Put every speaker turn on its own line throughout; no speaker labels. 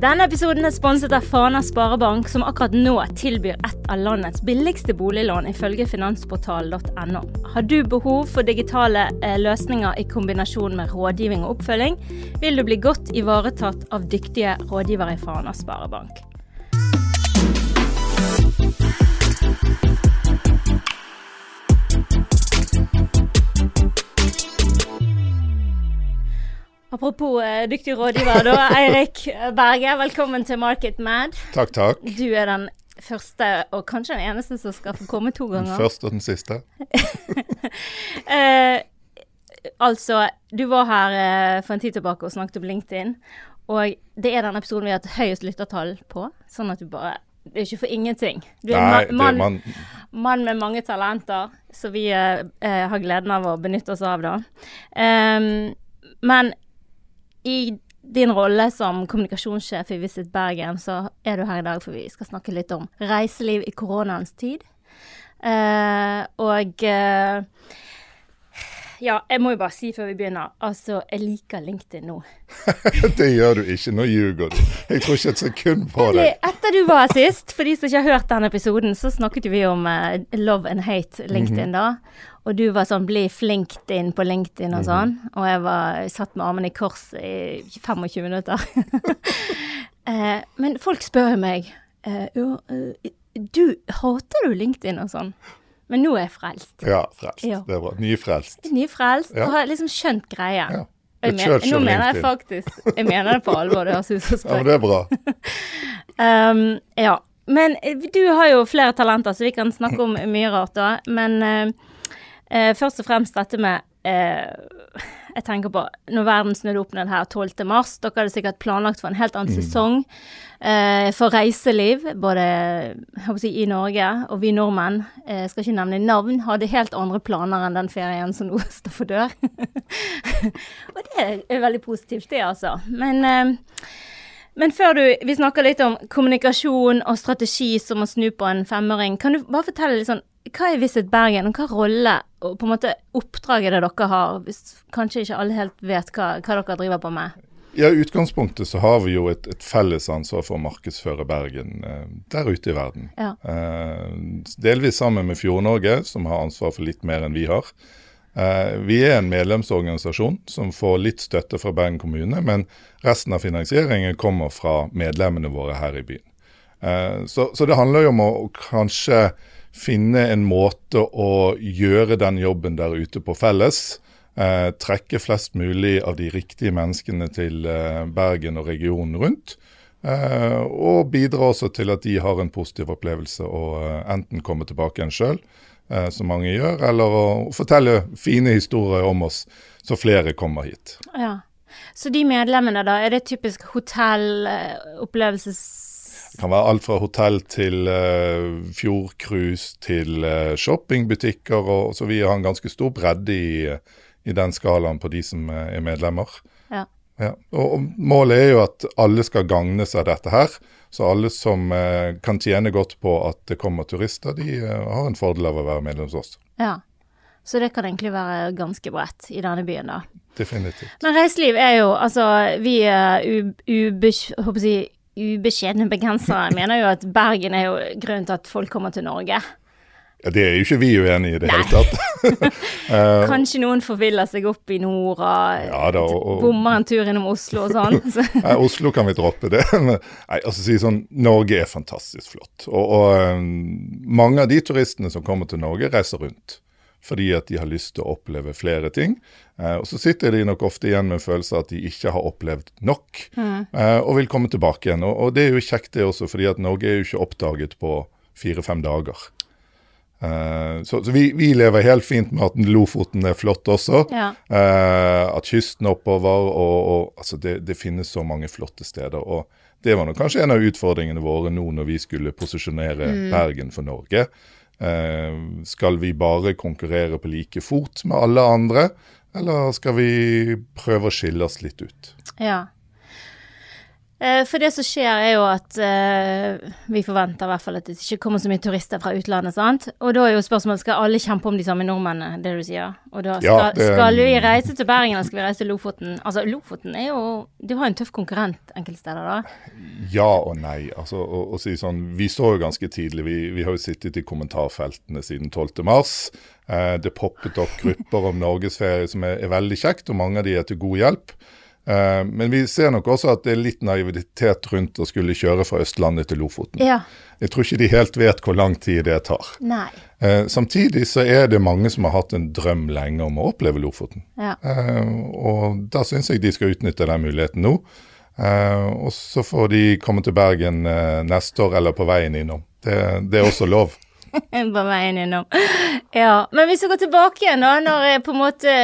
Denne episoden er sponset av Fana Sparebank, som akkurat nå tilbyr et av landets billigste boliglån, ifølge finansportal.no. Har du behov for digitale eh, løsninger i kombinasjon med rådgivning og oppfølging, vil du bli godt ivaretatt av dyktige rådgivere i Fana Sparebank. Apropos uh, dyktig rådgiver, da. Eirik Berge, velkommen til Market Mad.
Takk, takk.
Du er den første, og kanskje den eneste, som skal få komme to ganger.
Den første og den siste.
uh, altså, du var her uh, for en tid tilbake og snakket om LinkedIn. Og det er den episoden vi har hatt høyest lyttertall på. Sånn at du bare Det er ikke for ingenting. Du er
Nei,
en mann,
man,
man med mange talenter, så vi har gleden av å benytte oss av, da. Um, men i din rolle som kommunikasjonssjef i Visit Bergen, så er du her i dag for vi skal snakke litt om reiseliv i koronaens tid. Uh, og uh, ja, jeg må jo bare si før vi begynner, altså, jeg liker LinkedIn nå.
det gjør du ikke. Nå ljuger du. Jeg tror ikke et sekund på det.
Etter du var sist, for de som ikke har hørt den episoden, så snakket vi om uh, love and hate LinkedIn, -hmm. da. Og du var sånn 'bli flink inn på LinkedIn' og sånn. Mm -hmm. Og jeg var satt med armene i kors i 25 minutter. eh, men folk spør jo meg eh, jo, eh, du, hater du LinkedIn og sånn? Men nå er jeg frelst.
Ja, frelst. Ja. Det er bra. Nyfrelst.
Nyfrelst, ja. og har liksom skjønt greia. Ja. Jeg mener, nå mener jeg faktisk Jeg mener det på alvor, det høres ut som
spøk. Ja, men det er bra.
um, ja. Men eh, du har jo flere talenter, så vi kan snakke om mye rart da. Men uh, uh, først og fremst dette med eh, jeg tenker på når verden snudde opp ned her 12. mars. Dere hadde sikkert planlagt for en helt annen mm. sesong eh, for reiseliv, både si, i Norge og vi nordmenn, eh, skal ikke nevne navn, hadde helt andre planer enn den ferien som nå står for dør. og det er veldig positivt, det, altså. Men eh, men før du, vi snakker litt om kommunikasjon og strategi som å snu på en femøring. Kan du bare fortelle litt sånn hva er Visit Bergen, og hva rolle og på en måte oppdraget det dere har, hvis kanskje ikke alle helt vet hva, hva dere driver på med?
Ja, I utgangspunktet så har vi jo et, et felles ansvar for å markedsføre Bergen eh, der ute i verden. Ja. Eh, delvis sammen med Fjord-Norge, som har ansvar for litt mer enn vi har. Eh, vi er en medlemsorganisasjon som får litt støtte fra Bergen kommune, men resten av finansieringen kommer fra medlemmene våre her i byen. Eh, så, så, det handler jo om å, å kanskje finne en måte å gjøre den jobben der ute på felles. Eh, trekke flest mulig av de riktige menneskene til eh, Bergen og regionen rundt. Eh, og bidra også til at de har en positiv opplevelse og eh, enten komme tilbake igjen sjøl, eh, som mange gjør, eller å fortelle fine historier om oss, så flere kommer hit.
Ja. Så de medlemmene, da, er det typisk hotellopplevelses
det kan være alt fra hotell til uh, fjordcruise til uh, shoppingbutikker. Og, så vi har en ganske stor bredde i, i den skalaen på de som er medlemmer. Ja. Ja. Og, og, målet er jo at alle skal gagne seg dette her. Så alle som uh, kan tjene godt på at det kommer turister, de har en fordel av å være medlem hos oss.
Ja. Så det kan egentlig være ganske bredt i denne byen, da.
Definitivt.
Men reiseliv er jo Altså, vi er ubekymret ubeskjedne bergensere mener jo at Bergen er jo grunnen til at folk kommer til Norge.
Ja, Det er jo ikke vi uenig i det hele tatt.
uh, Kanskje noen forviller seg opp i nord og, ja, da, og, bommer en tur innom Oslo og sånn.
nei, Oslo kan vi droppe det. nei, altså si sånn, Norge er fantastisk flott. Og, og um, mange av de turistene som kommer til Norge, reiser rundt fordi at de har lyst til å oppleve flere ting. Eh, og så sitter de nok ofte igjen med en følelse av at de ikke har opplevd nok, mm. eh, og vil komme tilbake igjen. Og, og, det er jo kjekt det også, fordi at Norge er jo ikke oppdaget på fire-fem dager. Uh, så, så vi, vi, lever helt fint med at Lofoten er flott også. Ja. Uh, at kysten er oppover. og, og altså det, det, finnes så mange flotte steder. og Det var nok kanskje en av utfordringene våre nå når vi skulle posisjonere mm. Bergen for Norge. Eh, skal vi bare konkurrere på like fot med alle andre, eller skal vi prøve å skille oss litt ut?
Ja. Eh, for det som skjer, er jo at uh, vi forventer i hvert fall at det ikke kommer så mye turister fra utlandet. sant? Og da er jo spørsmålet skal alle kjempe om de samme nordmennene, det du sier. Og da skal, ja, det, skal, vi reise til Bergen eller skal vi reise til Lofoten? Altså, Lofoten er jo Du har en tøff konkurrent enkelte steder, da?
Ja og nei. Altså, å, å si sånn, Vi så jo ganske tidlig, vi, vi har jo sittet i kommentarfeltene siden 12. mars. Eh, det poppet opp grupper om norgesferie som er, er veldig kjekt, og mange av de er til god hjelp. Uh, men vi ser nok også at det er litt naivitet rundt å skulle kjøre fra Østlandet til Lofoten.
Ja.
Jeg tror ikke de helt vet hvor lang tid det tar. Nei. samtidig så er det mange som har hatt en drøm lenge om å oppleve Lofoten.
Ja.
Uh, og da syns jeg de skal utnytte den muligheten nå. og så får de komme til Bergen neste år eller på veien innom. Det, det er også lov.
på veien innom. Ja. Men hvis vi går tilbake igjen, da, når på en måte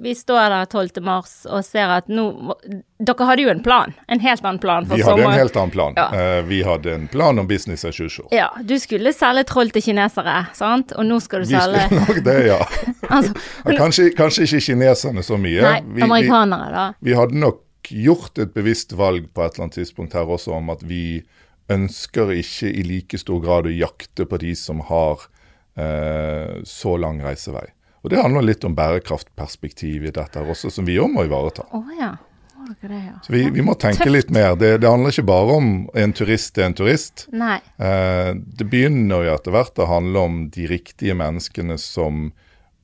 vi står der 12. mars og ser at nå Dere hadde jo en plan. En helt annen plan
for sommer. Vi hadde en helt annen plan. Ja. Uh, vi hadde en plan om business as usual.
Ja. Du skulle selge troll til kinesere, sant? Og nå skal du vi selge
Vi skulle nok det, ja. altså, kanskje, kanskje, ikke kineserne så mye.
Nei, vi, amerikanere, da.
Vi, vi hadde nok gjort et bevisst valg på et eller annet tidspunkt her også om at vi ønsker ikke i like stor grad å jakte på de som har uh, så lang reisevei. Og Det handler litt om bærekraftperspektiv i dette også, som vi òg må ivareta.
Oh, ja.
Så vi, vi, må tenke litt mer. Det, det, handler ikke bare om en turist er en turist.
Nei.
Eh, det begynner jo etter hvert å handle om de riktige menneskene som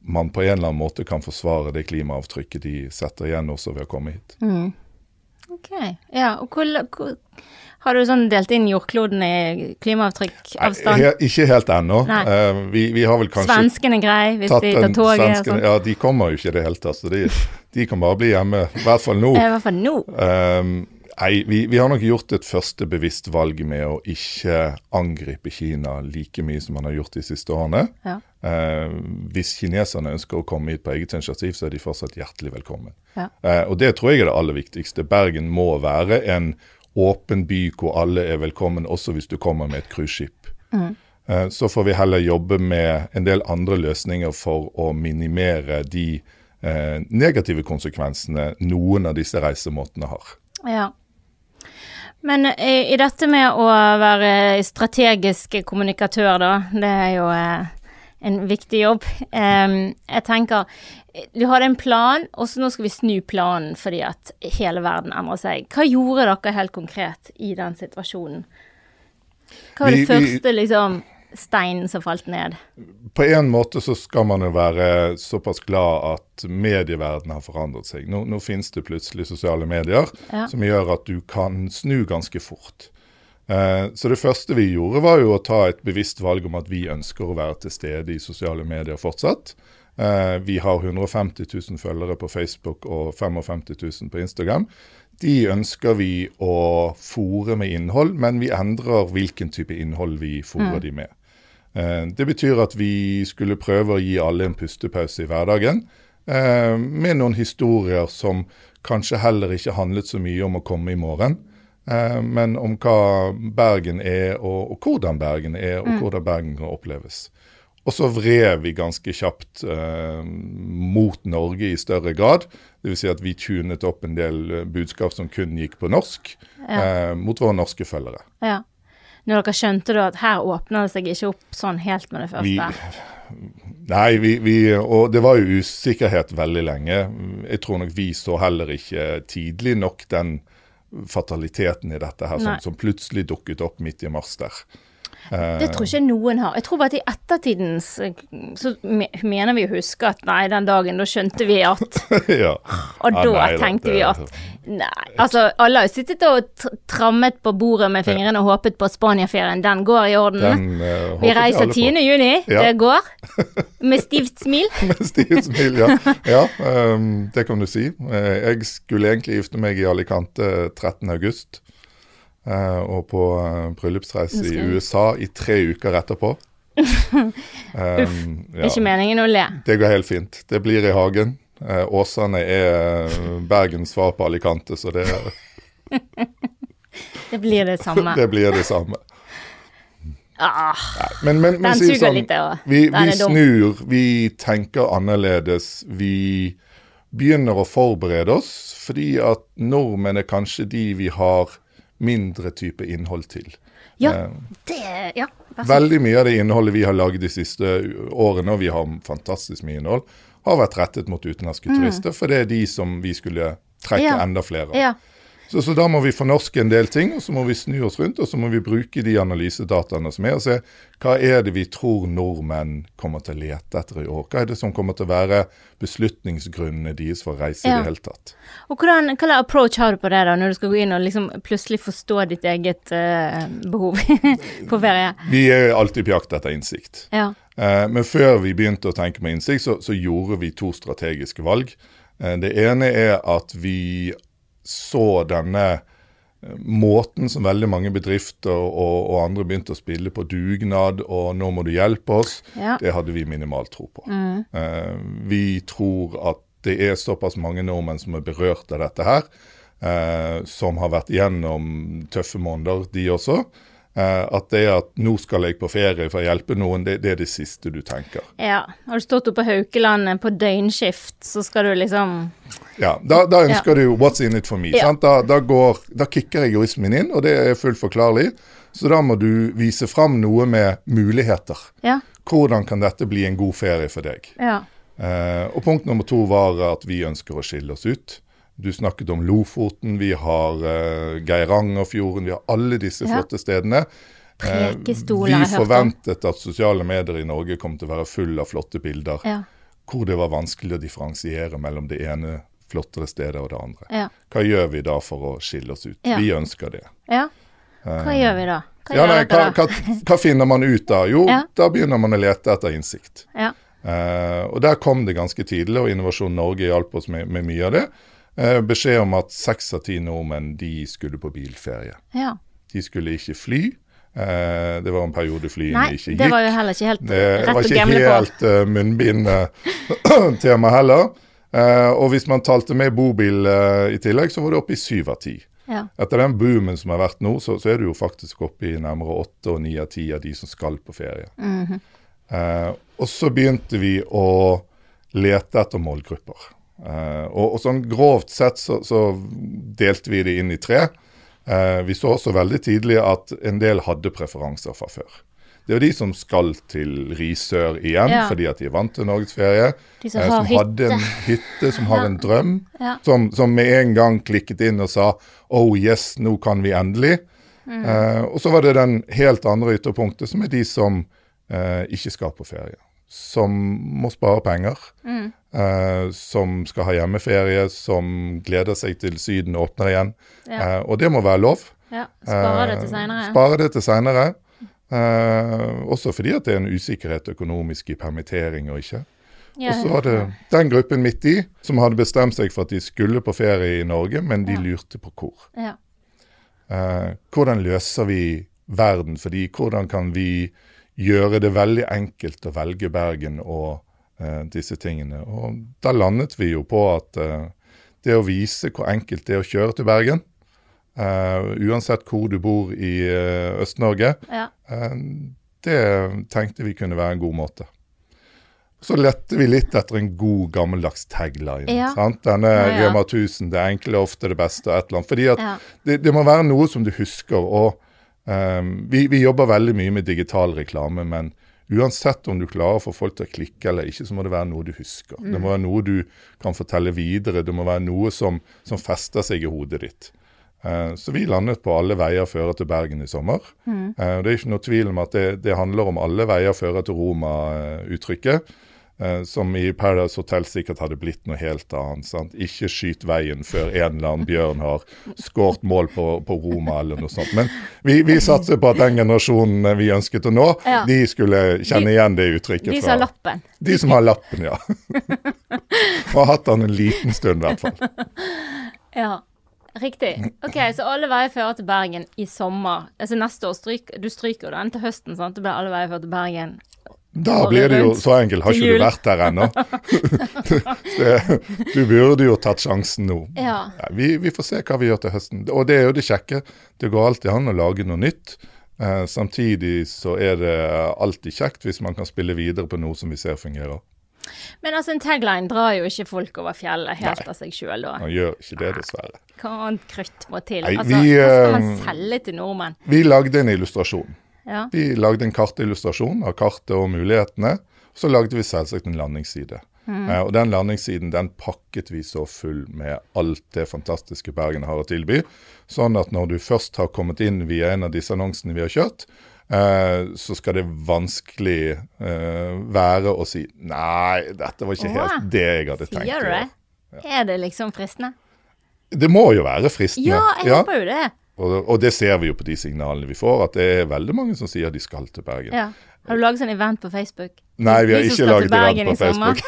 man på en eller annen måte kan forsvare det klimaavtrykket de setter igjen også ved å komme hit.
Mm. Ok. Ja, og hvor, hvor har du sånn delt inn jordkloden i klimaavtrykkavstand?
He, ikke helt ennå. Uh, vi, vi, har vel kanskje
Svenskene er greie hvis de tar toget? Svenskene,
sånn. ja, de kommer jo ikke i det hele tatt. Så de, de, kan bare bli hjemme. I hvert fall nå.
I hvert fall nå.
Um, nei, vi, vi, har nok gjort et første bevisst valg med å ikke angripe Kina like mye som man har gjort de siste årene.
Ja.
Uh, hvis kineserne ønsker å komme hit på eget initiativ, så er de fortsatt hjertelig velkommen.
Ja.
Uh, og det tror jeg er det aller viktigste. Bergen må være en åpen by hvor alle er velkommen, også hvis du kommer med et cruiseskip.
Mm.
Eh, så får vi heller jobbe med en del andre løsninger for å minimere de eh, negative konsekvensene noen av disse reisemåtene har.
Ja. Men i, i, dette med å være strategisk kommunikatør, da, det er jo eh, en viktig jobb. Um, jeg tenker Du hadde en plan, og så nå skal vi snu planen fordi at hele verden endrer seg. Hva gjorde dere helt konkret i den situasjonen? Hva var det vi, første liksom steinen som falt ned?
På en måte så skal man jo være såpass glad at medieverdenen har forandret seg. Nå, nå finnes det plutselig sosiale medier
ja.
som gjør at du kan snu ganske fort. Eh, så det første vi gjorde, var jo å ta et bevisst valg om at vi ønsker å være til stede i sosiale medier fortsatt. Eh, vi har 150 000 følgere på Facebook og 55 000 på Instagram. De ønsker vi å fòre med innhold, men vi endrer hvilken type innhold vi fòrer mm. de med. Eh, det betyr at vi skulle prøve å gi alle en pustepause i hverdagen. Med noen historier som kanskje heller ikke handlet så mye om å komme i morgen, Eh, men om hva Bergen er, og, og hvordan Bergen er, og mm. hvordan Bergen kan oppleves. Og så vred vi ganske kjapt eh, mot Norge i større grad. Dvs. Si at vi tunet opp en del eh, budskap som kun gikk på norsk, ja. eh, mot våre norske følgere.
Ja. Når dere skjønte da at her åpna det seg ikke opp sånn helt med det første?
Vi, nei, vi, vi, og det var jo usikkerhet veldig lenge. Jeg tror nok vi så heller ikke tidlig nok den fataliteten i dette her, som, som, plutselig dukket opp midt i mars der.
Det tror ikke noen har. Jeg tror bare at i ettertiden så mener vi å huske at nei, den dagen, da skjønte vi at
ja.
Og da ja, nei, tenkte vi at Nei. Altså, alle har jo sittet og trammet på bordet med fingrene og håpet på Spania-ferien. Den går i orden. Den, uh, vi reiser 10. juni. Ja. Det går. Med stivt smil.
med stivt smil, ja. ja um, det kan du si. Eh, jeg skulle egentlig gifte meg i Alicante 13. august. Uh, og på uh, bryllupsreise i USA i tre uker etterpå.
um, Uff. Ja. Ikke meningen å le.
Det går helt fint. Det blir i hagen. Uh, Åsane er Bergens svar på Alicante, så det
Det blir det samme.
det blir det samme.
Ah,
men, men, men
den suger sånn, litt, det òg.
Vi, vi snur, vi tenker annerledes. Vi begynner å forberede oss, fordi at nordmenn er kanskje de vi har mindre type innhold til.
Ja, eh, det, ja.
Veldig mye av det innholdet vi har laget de siste årene, og vi har fantastisk mye innhold, har vært rettet mot utenlandske mm. turister, for det er de som vi skulle trekke ja. enda flere av.
Ja.
Så, så, da må vi fornorske en del ting, og så må vi snu oss rundt, og så må vi bruke de analysedataene som er, og se hva er det vi tror nordmenn kommer til å lete etter i år. Hva er det som kommer til å være beslutningsgrunnene deres for å reise ja. i det hele tatt.
Og hvordan, Hva slags approach har du på det da, når du skal gå inn og liksom plutselig forstå ditt eget uh, behov på ferie?
Vi er alltid på jakt etter innsikt.
Ja.
Uh, men før vi begynte å tenke med innsikt, så, så gjorde vi to strategiske valg. Uh, det ene er at vi så denne eh, måten som veldig mange bedrifter og, og, andre begynte å spille på dugnad, og nå må du hjelpe oss,
ja.
det hadde vi minimalt tro på.
Mm.
Eh, vi tror at det er såpass mange nordmenn som er berørt av dette her, eh, som har vært gjennom tøffe måneder, de også. Eh, at det at 'nå skal jeg på ferie for å hjelpe noen', det, det er det siste du tenker.
Ja. Har du stått oppe på Haukelandet på døgnskift, så skal du liksom
Ja, da, da ønsker ja. du 'what's in it for me'. Ja. Da, da, går, da kicker egoismen inn, og det er fullt forklarlig. Så da må du vise fram noe med muligheter.
Ja.
Hvordan kan dette bli en god ferie for deg?
Ja.
Eh, og punkt nummer to var at vi ønsker å skille oss ut. Du snakket om Lofoten, vi har eh, Geirangerfjorden, vi har alle disse ja. flotte stedene.
Eh,
vi forventet at sosiale medier i Norge kom til å være full av flotte bilder
ja.
hvor det var vanskelig å differensiere mellom det ene flottere steder og det andre.
Ja.
Hva gjør vi da for å skille oss ut? Vi ønsker det.
Ja. Hva uh, gjør vi da?
Hva, nei, hva, hva, hva, finner man ut da? Jo, da begynner man å lete etter innsikt. og der kom det ganske tidlig, og Innovasjon Norge hjalp oss med, med mye av det. Eh, beskjed om at seks av ti nordmenn de skulle på bilferie.
Ja.
De skulle ikke fly. Eh, det var en periode flyene
Nei,
ikke gikk.
Det var jo heller ikke helt rett
å gamble på. Det var ikke helt uh, munnbindtema heller. Uh, og hvis man talte med bobil uh, i tillegg, så var det oppe i syv av ti.
Ja.
Etter den boomen som har vært nå, så, så er det jo faktisk oppe i nærmere åtte og ni av ti av de som skal på ferie.
Mm
-hmm. og så begynte vi å lete etter målgrupper. Uh, og, og, sånn grovt sett så, så, delte vi det inn i tre. Uh, vi så også veldig tidlig at en del hadde preferanser fra før. Det er jo de som skal til Risør igjen ja. fordi at de er vant til norgesferie.
De som, eh, som
hadde en hytte, som har ja. en drøm.
Ja.
Som, som, med en gang klikket inn og sa 'oh yes, nå kan vi endelig'. Mm. og så var det den helt andre ytterpunktet, som er de som ikke skal på ferie som må spare penger,
mm.
eh, som skal ha hjemmeferie, som gleder seg til Syden åpner igjen. Eh, og det må være lov.
Ja, Spare det til seinere.
Eh, spare det til seinere. Eh, også fordi at det er en usikkerhet økonomisk i permittering og ikke. Ja, og så var det den gruppen midt i som hadde bestemt seg for at de skulle på ferie i Norge, men de lurte på hvor. Eh, hvordan løser vi verden for de? Hvordan kan vi gjøre det veldig enkelt å velge Bergen og eh, disse tingene. Og da landet vi jo på at eh, det å vise hvor enkelt det er å kjøre til Bergen, uh, uansett hvor du bor i Øst-Norge,
ja.
det tenkte vi kunne være en god måte. Så lette vi litt etter en god, gammeldags tagline.
Ja.
Sant? Denne ja, ja. Rema 1000, det enkle, ofte det beste, et eller annet. Fordi at det, det, må være noe som du husker. og vi, vi, jobber veldig mye med digital reklame, men uansett om du klarer å få folk til å klikke eller ikke, så må det være noe du husker. Mm. Det må være noe du kan fortelle videre. Det må være noe som, som fester seg i hodet ditt. Uh, så vi landet på 'Alle veier fører til Bergen' i sommer.
Mm.
Uh, det er ikke noe tvil om at det, det handler om 'alle veier fører til Roma'-uttrykket. Eh, som i Paradise Hotel sikkert hadde blitt noe helt annet. Sant? Ikke skyt veien før en eller annen bjørn har skåret mål på, på, Roma eller noe sånt. Men vi, vi satser på at den generasjonen vi ønsket å nå, ja. de skulle kjenne igjen det uttrykket.
De som har lappen.
De som har lappen, ja. Og har hatt den en liten stund, i hvert fall.
Ja. Riktig. Ok, Så alle veier fører til Bergen i sommer. Altså neste år stryk, Du stryker den til høsten, sant? Det blir alle veier fører til Bergen
da blir det jo så enkelt. Har ikke du vært der ennå? du burde jo tatt sjansen nå.
Ja.
Ja, vi, vi, får se hva vi gjør til høsten. Og det er jo det kjekke. Det går alltid an å lage noe nytt. Eh, samtidig så er det alltid kjekt hvis man kan spille videre på noe som vi ser fungerer.
Men altså, en tagline drar jo ikke folk over fjellet helt Nei. av seg sjøl, da.
Man gjør ikke det, dessverre.
Hva annet krutt må til? Nei, altså, vi, hva skal man eh, selge til nordmenn?
Vi lagde en illustrasjon. Ja. Vi lagde en kartillustrasjon av kartet og mulighetene. Og så lagde vi selvsagt en landingsside. Mm. Eh, og den landingssiden den pakket vi så full med alt det fantastiske Bergen har å tilby. Sånn at når du først har kommet inn via en av disse annonsene vi har kjørt, så skal det vanskelig eh, være å si Nei, dette var ikke helt det jeg hadde tenkt.
Sier du det? Ja. Er det liksom fristende?
Det må jo være fristende.
Ja, jeg ja. håper jo det.
Og, og, det ser vi jo på de signalene vi får, at det er veldig mange som sier de skal til Bergen. Ja.
Har du laget sånn event på Facebook?
Nei, vi har ikke laget event på Facebook.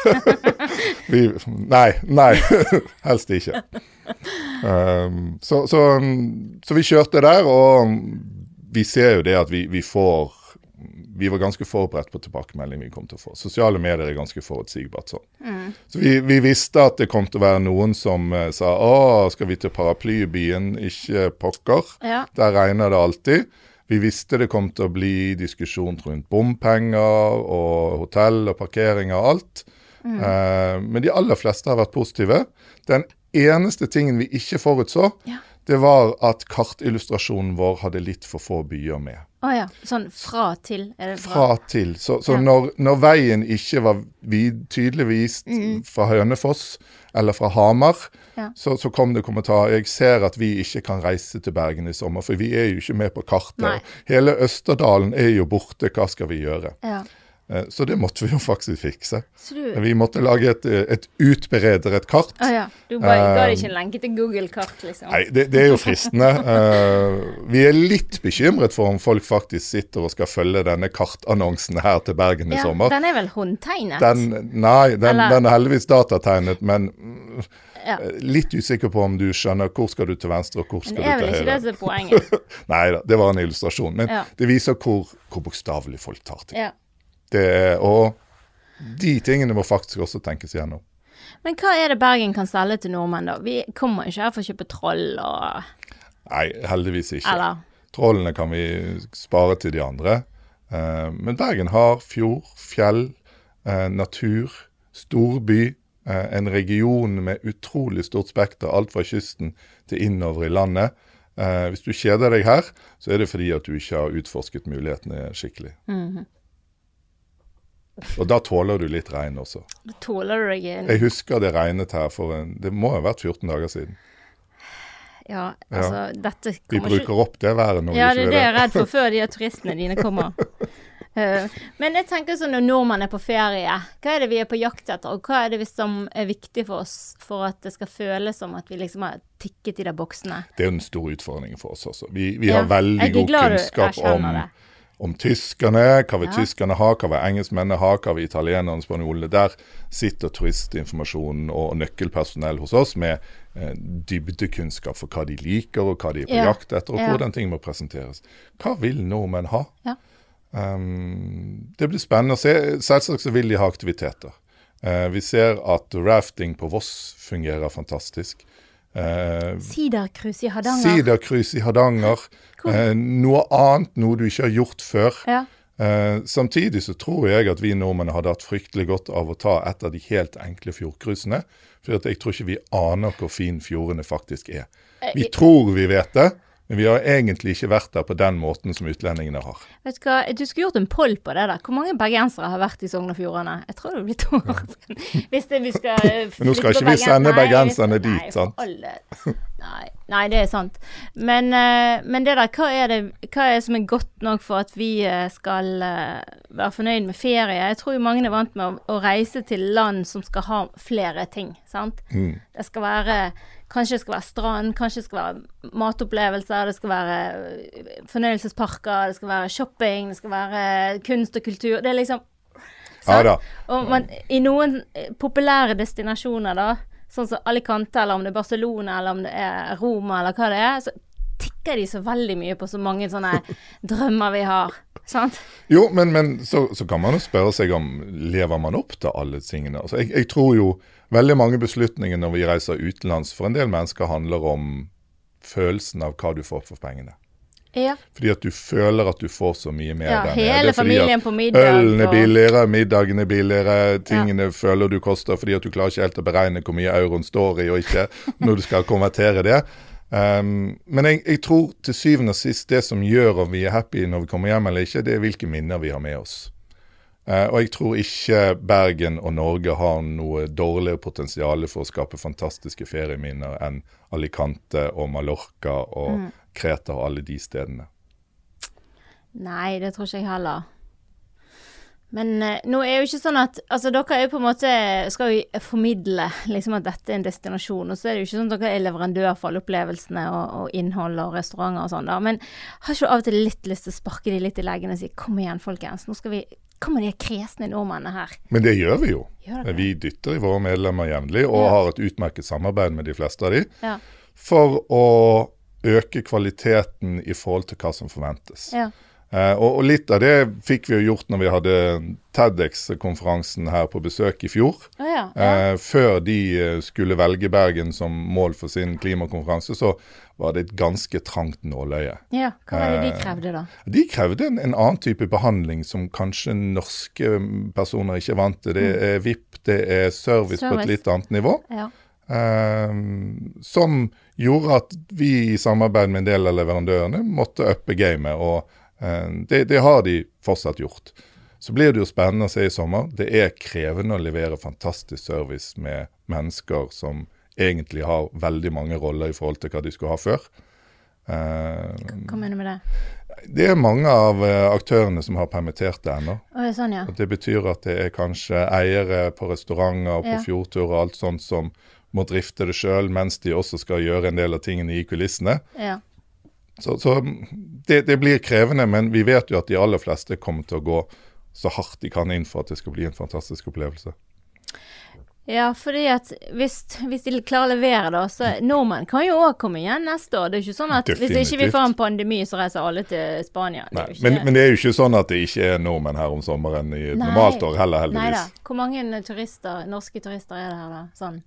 vi, nei, nei, helst ikke. Um, så, så, så, vi kjørte der, og vi ser jo det at vi, vi får vi var ganske forberedt på tilbakemelding vi kom til å få. Sosiale medier er ganske forutsigbart sånn. Mm. Så vi, vi, visste at det kom til å være noen som uh, sa å, skal vi til paraplybyen, ikke pokker. Ja. Der regner det alltid. Vi visste det kom til å bli diskusjon rundt bompenger og hotell og parkering og alt. Mm. Uh, men de aller fleste har vært positive. Den eneste tingen vi ikke forutså, ja det var at kartillustrasjonen vår hadde litt for få byer med.
Å oh ja. Sånn fra til? Er det
fra? fra til. Så, så ja. når, når, veien ikke var tydelig vist mm. fra Hønefoss eller fra Hamar, ja. så, så, kom det kommentar. Jeg ser at vi ikke kan reise til Bergen i sommer, for vi er jo ikke med på kartet. Nei. Hele Østerdalen er jo borte, hva skal vi gjøre? Ja. Eh, så det måtte vi jo faktisk fikse. Du... Vi måtte lage et, et utbereder, et kart.
Ah, ja. Du bare ga ikke en lenke til Google-kart, liksom?
Nei, det, det, er jo fristende. uh, vi er litt bekymret for om folk faktisk sitter og skal følge denne kartannonsen her til Bergen ja, i sommer.
Den er vel håndtegnet?
Den, nei, den, den, er heldigvis datategnet, men ja. litt usikker på om du skjønner hvor skal du til venstre og hvor skal du til høyre.
Det er vel ikke det som er poenget?
nei da, det var en illustrasjon. Men ja. det viser hvor, hvor bokstavelig folk tar ting. Ja. Det, og de tingene må faktisk også tenkes gjennom.
Men hva er det Bergen kan selge til nordmenn, da? Vi kommer ikke her for å kjøpe troll og
Nei, heldigvis ikke. Eller? Trollene kan vi spare til de andre. Uh, men Bergen har fjord, fjell, uh, natur, storby. Uh, en region med utrolig stort spekter, alt fra kysten til innover i landet. hvis du kjeder deg her, så er det fordi at du ikke har utforsket mulighetene skikkelig. Mm -hmm. Og da tåler du litt regn også.
Da Tåler du deg inn?
Jeg husker det regnet her for en Det må ha vært 14 dager siden.
Ja, altså ja. dette
kommer ikke Vi bruker opp det været
når ja, ikke det. Ja, det er det jeg er redd for før de turistene dine kommer. uh, men jeg tenker sånn når nordmenn er på ferie, hva er det vi er på jakt etter? Og hva er det som er viktig for oss for at det skal føles som at vi liksom har tikket i de boksene?
Det er jo en stor utfordring for oss også. Vi, vi har veldig god kunnskap om det om tyskerne, hva vil ja. tyskerne ha, hva vil engelskmennene ha, hva vil italienerne spanjolene. Der sitter turistinformasjonen og nøkkelpersonell hos oss med eh, dybdekunnskap for hva de liker og hva de er på ja. jakt etter, og ja. hvordan ting må presenteres. Hva vil nordmenn ha? Um, det blir spennende å se. Selvsagt så vil de ha aktiviteter. Uh, vi ser at rafting på Voss fungerer fantastisk.
Sidercruise i Hardanger.
Sidercruise i Hardanger. Eh, noe annet, noe du ikke har gjort før. Ja. Eh, samtidig så tror jeg at vi nordmenn hadde hatt fryktelig godt av å ta et av de helt enkle fjordcruisene. For jeg tror ikke vi aner hvor fin fjordene faktisk er. Eh, vi tror vi vet det. Men vi har egentlig ikke vært der på den måten som utlendingene har.
Vet Du hva, du skulle gjort en poll på det der. Hvor mange bergensere har vært i Sogn og Fjordane? Jeg tror det blir to år siden. Hvis det, vi skal
Men nå skal ikke vi sende bergenserne dit, nei, sant?
Nei, nei, det er sant. Men, uh, men, det der, hva er det hva er det som er godt nok for at vi uh, skal uh, være fornøyd med ferie? Jeg tror jo mange er vant med å, å, reise til land som skal ha flere ting, sant. Mm. Det skal være Kanskje det skal være strand, kanskje det skal være matopplevelser, det skal være øh, fornøyelsesparker, det skal være shopping, det skal være kunst og kultur. Det er liksom
Ja da.
Og man, i noen øh, populære destinasjoner, da, sånn som Alicante, eller om det er Barcelona, eller om det er Roma, eller hva det er, så tikker de så veldig mye på så mange sånne drømmer vi har. Sant?
Jo, men, men så, så, kan man jo spørre seg om lever man opp til alle tingene. Altså, jeg, jeg, tror jo veldig mange beslutninger når vi reiser utenlands for en del mennesker handler om følelsen av hva du får for pengene.
Ja.
Fordi at du føler at du får så mye mer
Ja,
der nede.
hele familien på middag,
Ølen er billigere, middagen er billigere, tingene føler du koster fordi at du klarer ikke helt å beregne hvor mye euroen står i og ikke, når du skal konvertere det. Um, men jeg, jeg tror til syvende og sist det som gjør om vi er happy når vi kommer hjem eller ikke, det er hvilke minner vi har med oss. Eh, og jeg tror ikke Bergen og Norge har noe dårligere potensial for å skape fantastiske ferieminner enn Alicante og Mallorca og Kreta og alle de stedene.
Nei, det tror ikke jeg heller. Men eh, nå er jo ikke sånn at Altså, dere er jo på en måte Skal jo formidle liksom at dette er en destinasjon, og så er det jo ikke sånn at dere er leverandør for alle opplevelsene og, og innhold og restauranter og sånn, da. Men har ikke du av og til litt lyst til å sparke de litt i leggen og si kom igjen, folkens, nå skal vi Hva med de kresne nordmennene her?
Men det gjør vi jo.
Gjør?
Vi dytter i våre medlemmer jevnlig og
Ja.
har et utmerket samarbeid med de fleste av de
Ja.
for å øke kvaliteten i forhold til hva som forventes.
Ja.
Eh, og, og litt av det fikk vi jo gjort når vi hadde TEDX-konferansen her på besøk i fjor.
Å ja. ja.
Eh, før de eh, skulle velge Bergen som mål for sin klimakonferanse, så var det et ganske trangt nåløye.
ja. Hva var det de krevde, da?
De krevde en, en annen type behandling som kanskje norske personer ikke er vant til. Det er VIP, det er service, på et litt annet nivå.
Ja.
Eh, som gjorde at vi i samarbeid med en del av leverandørene måtte uppe gamet. Og det, det har de fortsatt gjort. Så blir det jo spennende å se i sommer. Det er krevende å levere fantastisk service med mennesker som egentlig har veldig mange roller i forhold til hva de skulle ha før. Eh,
Hva mener du med det?
det er mange av eh, aktørene som har permittert det ennå.
Det sånn, ja.
Det betyr at det er kanskje eiere på restauranter og på
Ja.
fjordtur og alt sånt som må drifte det sjøl, mens de også skal gjøre en del av tingene i kulissene.
ja.
Så, så det, det blir krevende, men vi vet jo at de aller fleste kommer til å gå så hardt de kan inn for at det skal bli en fantastisk opplevelse.
Ja, fordi at hvis, hvis de klarer å levere, da, så nordmenn kan jo òg komme igjen neste år. Det er jo ikke sånn at hvis ikke vi
Definitivt.
får en pandemi, så reiser alle til Spania. Det ikke
men, men det er jo ikke sånn at det ikke er nordmenn her om sommeren i et normalt år heller,
Nei da.
heldigvis.
Hvor mange turister, norske turister er det her, da? Sånn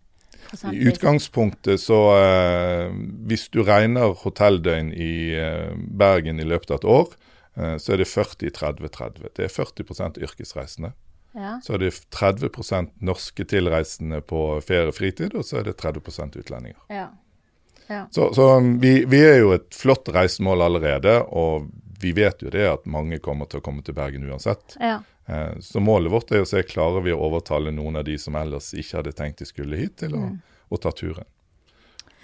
I utgangspunktet så eh, Hvis du regner hotelldøgn i eh, Bergen i løpet av et år, eh, så er det 40-30-30. Det er 40 yrkesreisende.
Ja.
Så er det 30% norske tilreisende på ferie og fritid, og så er det 30 utlendinger.
ja. Ja.
Så, så um, vi, vi er jo et flott reisemål allerede, og vi vet jo det at mange kommer til å komme til Bergen uansett.
ja.
Eh, Så målet vårt er å se klarer vi å overtale noen av de som ellers ikke hadde tenkt de skulle hit, til å, å ta turen.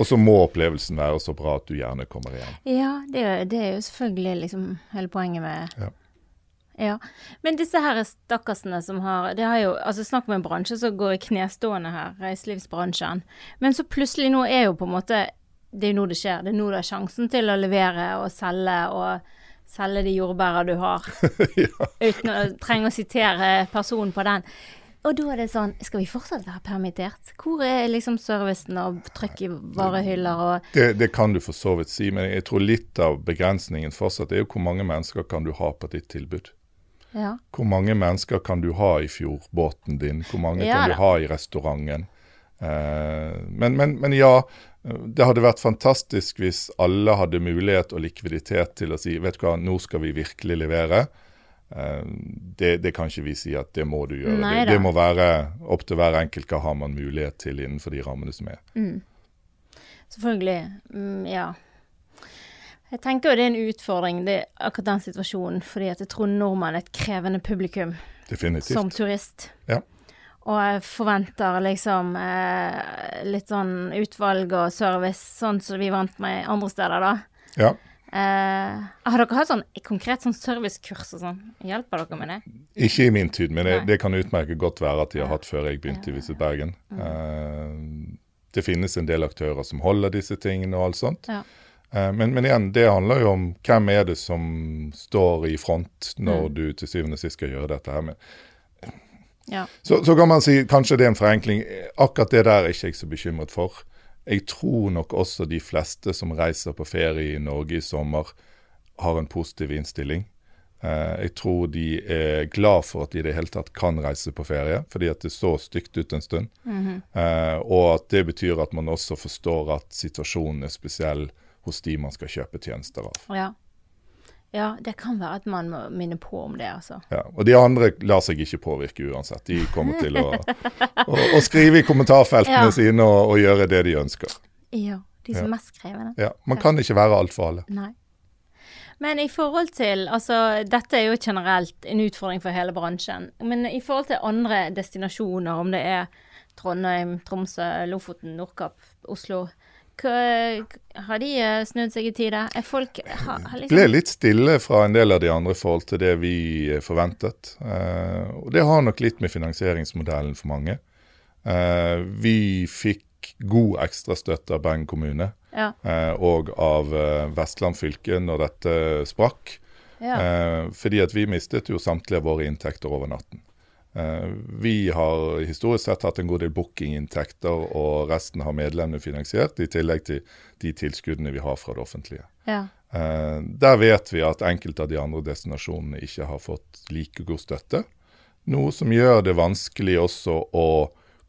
Og så må opplevelsen være så bra at du gjerne kommer igjen.
Ja, det, det er jo selvfølgelig liksom hele poenget med
Ja.
Ja. Men disse her stakkarsene som har Det har jo Altså, snakk om en bransje som går i knestående her, reiselivsbransjen. Men så plutselig nå er jo på en måte Det er jo nå det skjer. Det er nå du har sjansen til å levere og selge og selge de jordbæra du har.
ja.
Uten å trenge å sitere personen på den. Og da er det sånn Skal vi fortsatt være permittert? Hvor er liksom servicen og trykk i varehyller og
det, det kan du for så vidt si, men jeg tror litt av begrensningen fortsatt er jo hvor mange mennesker kan du ha på ditt tilbud.
Ja.
Hvor mange mennesker kan du ha i fjordbåten din? Hvor mange
Ja
kan du ha i restauranten? Eh, men, men, men ja, det hadde vært fantastisk hvis alle hadde mulighet og likviditet til å si vet du hva, nå skal vi virkelig levere. Eh, det, det kan ikke vi si at det må du gjøre. Det, det må være opp til hver enkelt hva har man mulighet til innenfor de rammene som er.
Selvfølgelig. Mm, ja. Jeg tenker jo det er en utfordring, det, akkurat den situasjonen, fordi at jeg tror nordmenn er et krevende publikum
Definitivt.
som turist.
Ja.
Og jeg forventer liksom eh, litt sånn utvalg og service, sånn som vi vant med andre steder, da.
Ja.
Eh, har dere hatt sånn konkret sånn servicekurs og sånn? Hjelper dere med det?
Ikke i min tid, men det, det kan utmerket godt være at de har hatt før jeg begynte i Visit Bergen. Eh, det finnes en del aktører som holder disse tingene og alt sånt.
Ja.
Eh, men, men igjen, det handler jo om hvem er det som står i front når
Mm.
du til syvende og sist skal gjøre dette her. Men,
Ja.
så, så kan man si kanskje det er en forenkling. Akkurat det der er ikke jeg så bekymret for. Jeg tror nok også de fleste som reiser på ferie i Norge i sommer, har en positiv innstilling. Eh, jeg tror de er glad for at de i det hele tatt kan reise på ferie, fordi at det så stygt ut en stund.
Mhm.
Eh, og at det betyr at man også forstår at situasjonen er spesiell hos de man skal kjøpe tjenester av.
ja. Ja, det kan være at man må minne på om det, altså.
Ja, Og de andre lar seg ikke påvirke uansett. De kommer til å, å, å skrive i kommentarfeltene ja. sine og, og, gjøre det de ønsker.
Ja, de som er mest krevende.
Ja, Man kan ikke være alt for alle.
Nei. Men i forhold til Altså, dette er jo generelt en utfordring for hele bransjen. Men i forhold til andre destinasjoner, om det er Trondheim, Tromsø, Lofoten, Nordkapp, Oslo har de eh, snudd seg i tide? Er folk har,
har liksom... Ble litt stille fra en del av de andre i forhold til det vi eh, forventet. Uh, og Det har nok litt med finansieringsmodellen for mange. Vi fikk god ekstrastøtte av Bergen kommune ja. og av Vestland fylke når dette sprakk. Ja. fordi at vi mistet jo samtlige våre inntekter over natten. Eh, vi har historisk sett hatt en god del bookinginntekter, og resten har medlemmene finansiert, i tillegg til de tilskuddene vi har fra det offentlige. Ja. Eh, der vet vi at enkelte av de andre destinasjonene ikke har fått like god støtte. Noe som gjør det vanskelig også å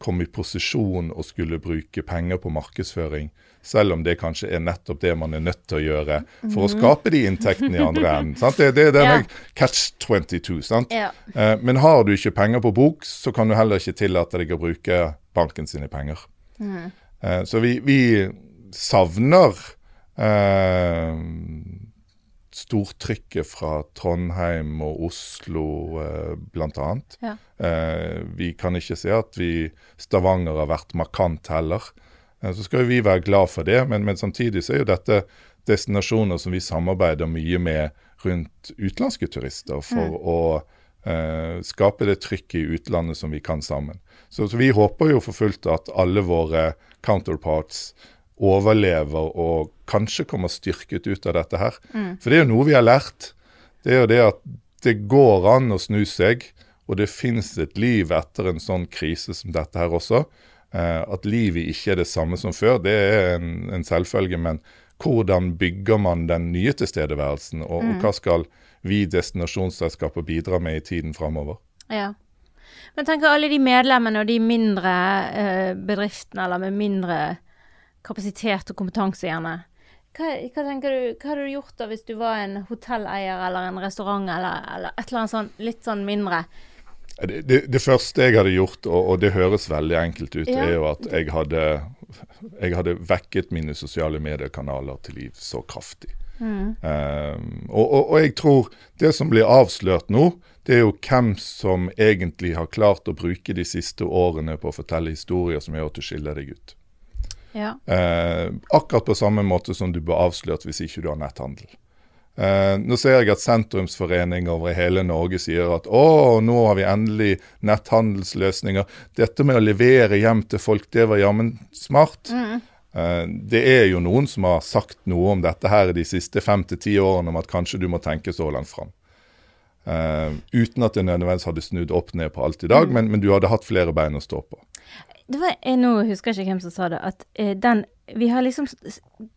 komme i posisjon og skulle bruke penger på markedsføring selv om det kanskje er nettopp det man er nødt til å gjøre for å skape de inntektene i andre enden. Sant? Det, det er denne ja. catch 22. sant? Ja. Eh, men har du ikke penger på bok, så kan du heller ikke tillate deg å bruke banken sine penger. Mm. Eh, så vi, vi savner eh, stortrykket fra Trondheim og Oslo eh, bl.a. Ja. Eh, vi kan ikke se at vi Stavanger har vært markant heller. Eh, så skal vi være glad for det, men, men, samtidig så er jo dette destinasjoner som vi samarbeider mye med rundt utenlandske turister for mm. å eh, skape det trykket i utlandet som vi kan sammen. Så, så, vi håper jo for fullt at alle våre counterparts overlever og kanskje kommer styrket ut av dette her. Mm. For det er jo noe vi har lært. Det er jo det at det går an å snu seg, og det finnes et liv etter en sånn krise som dette her også. Eh, at livet ikke er det samme som før, det er en, en selvfølge. Men hvordan bygger man den nye tilstedeværelsen, og, mm. og hva skal vi destinasjonsselskaper bidra med i tiden framover?
Ja. Men tenk alle de medlemmene og de mindre eh, bedriftene, eller med mindre kapasitet og kompetanse, gjerne. Hva, hva, tenker du, hva hadde du gjort da hvis du var en hotelleier eller en restaurant eller, eller et eller annet sånn litt sånn mindre?
Det, det, det, første jeg hadde gjort, og, og, det høres veldig enkelt ut, ja. er jo at jeg hadde, jeg hadde vekket mine sosiale mediekanaler til liv så kraftig. Mm. Um, og, og, og, jeg tror det som blir avslørt nå, det er jo hvem som egentlig har klart å bruke de siste årene på å fortelle historier som gjør at du skiller deg ut. Ja. Uh, akkurat på samme måte som du blir avslørt hvis ikke du har netthandel. Uh, nå ser jeg at sentrumsforeninger over hele Norge sier at å, nå har vi endelig netthandelsløsninger. Dette med å levere hjem til folk, det var jammen smart. Mm. Eh, det er jo noen som har sagt noe om dette her de siste fem til ti årene, om at kanskje du må tenke så langt fram. Uh, uten at det nødvendigvis hadde snudd opp ned på alt i dag, mm. men, men, du hadde hatt flere bein å stå på.
Det var, jeg nå husker jeg ikke hvem som sa det, at den vi har liksom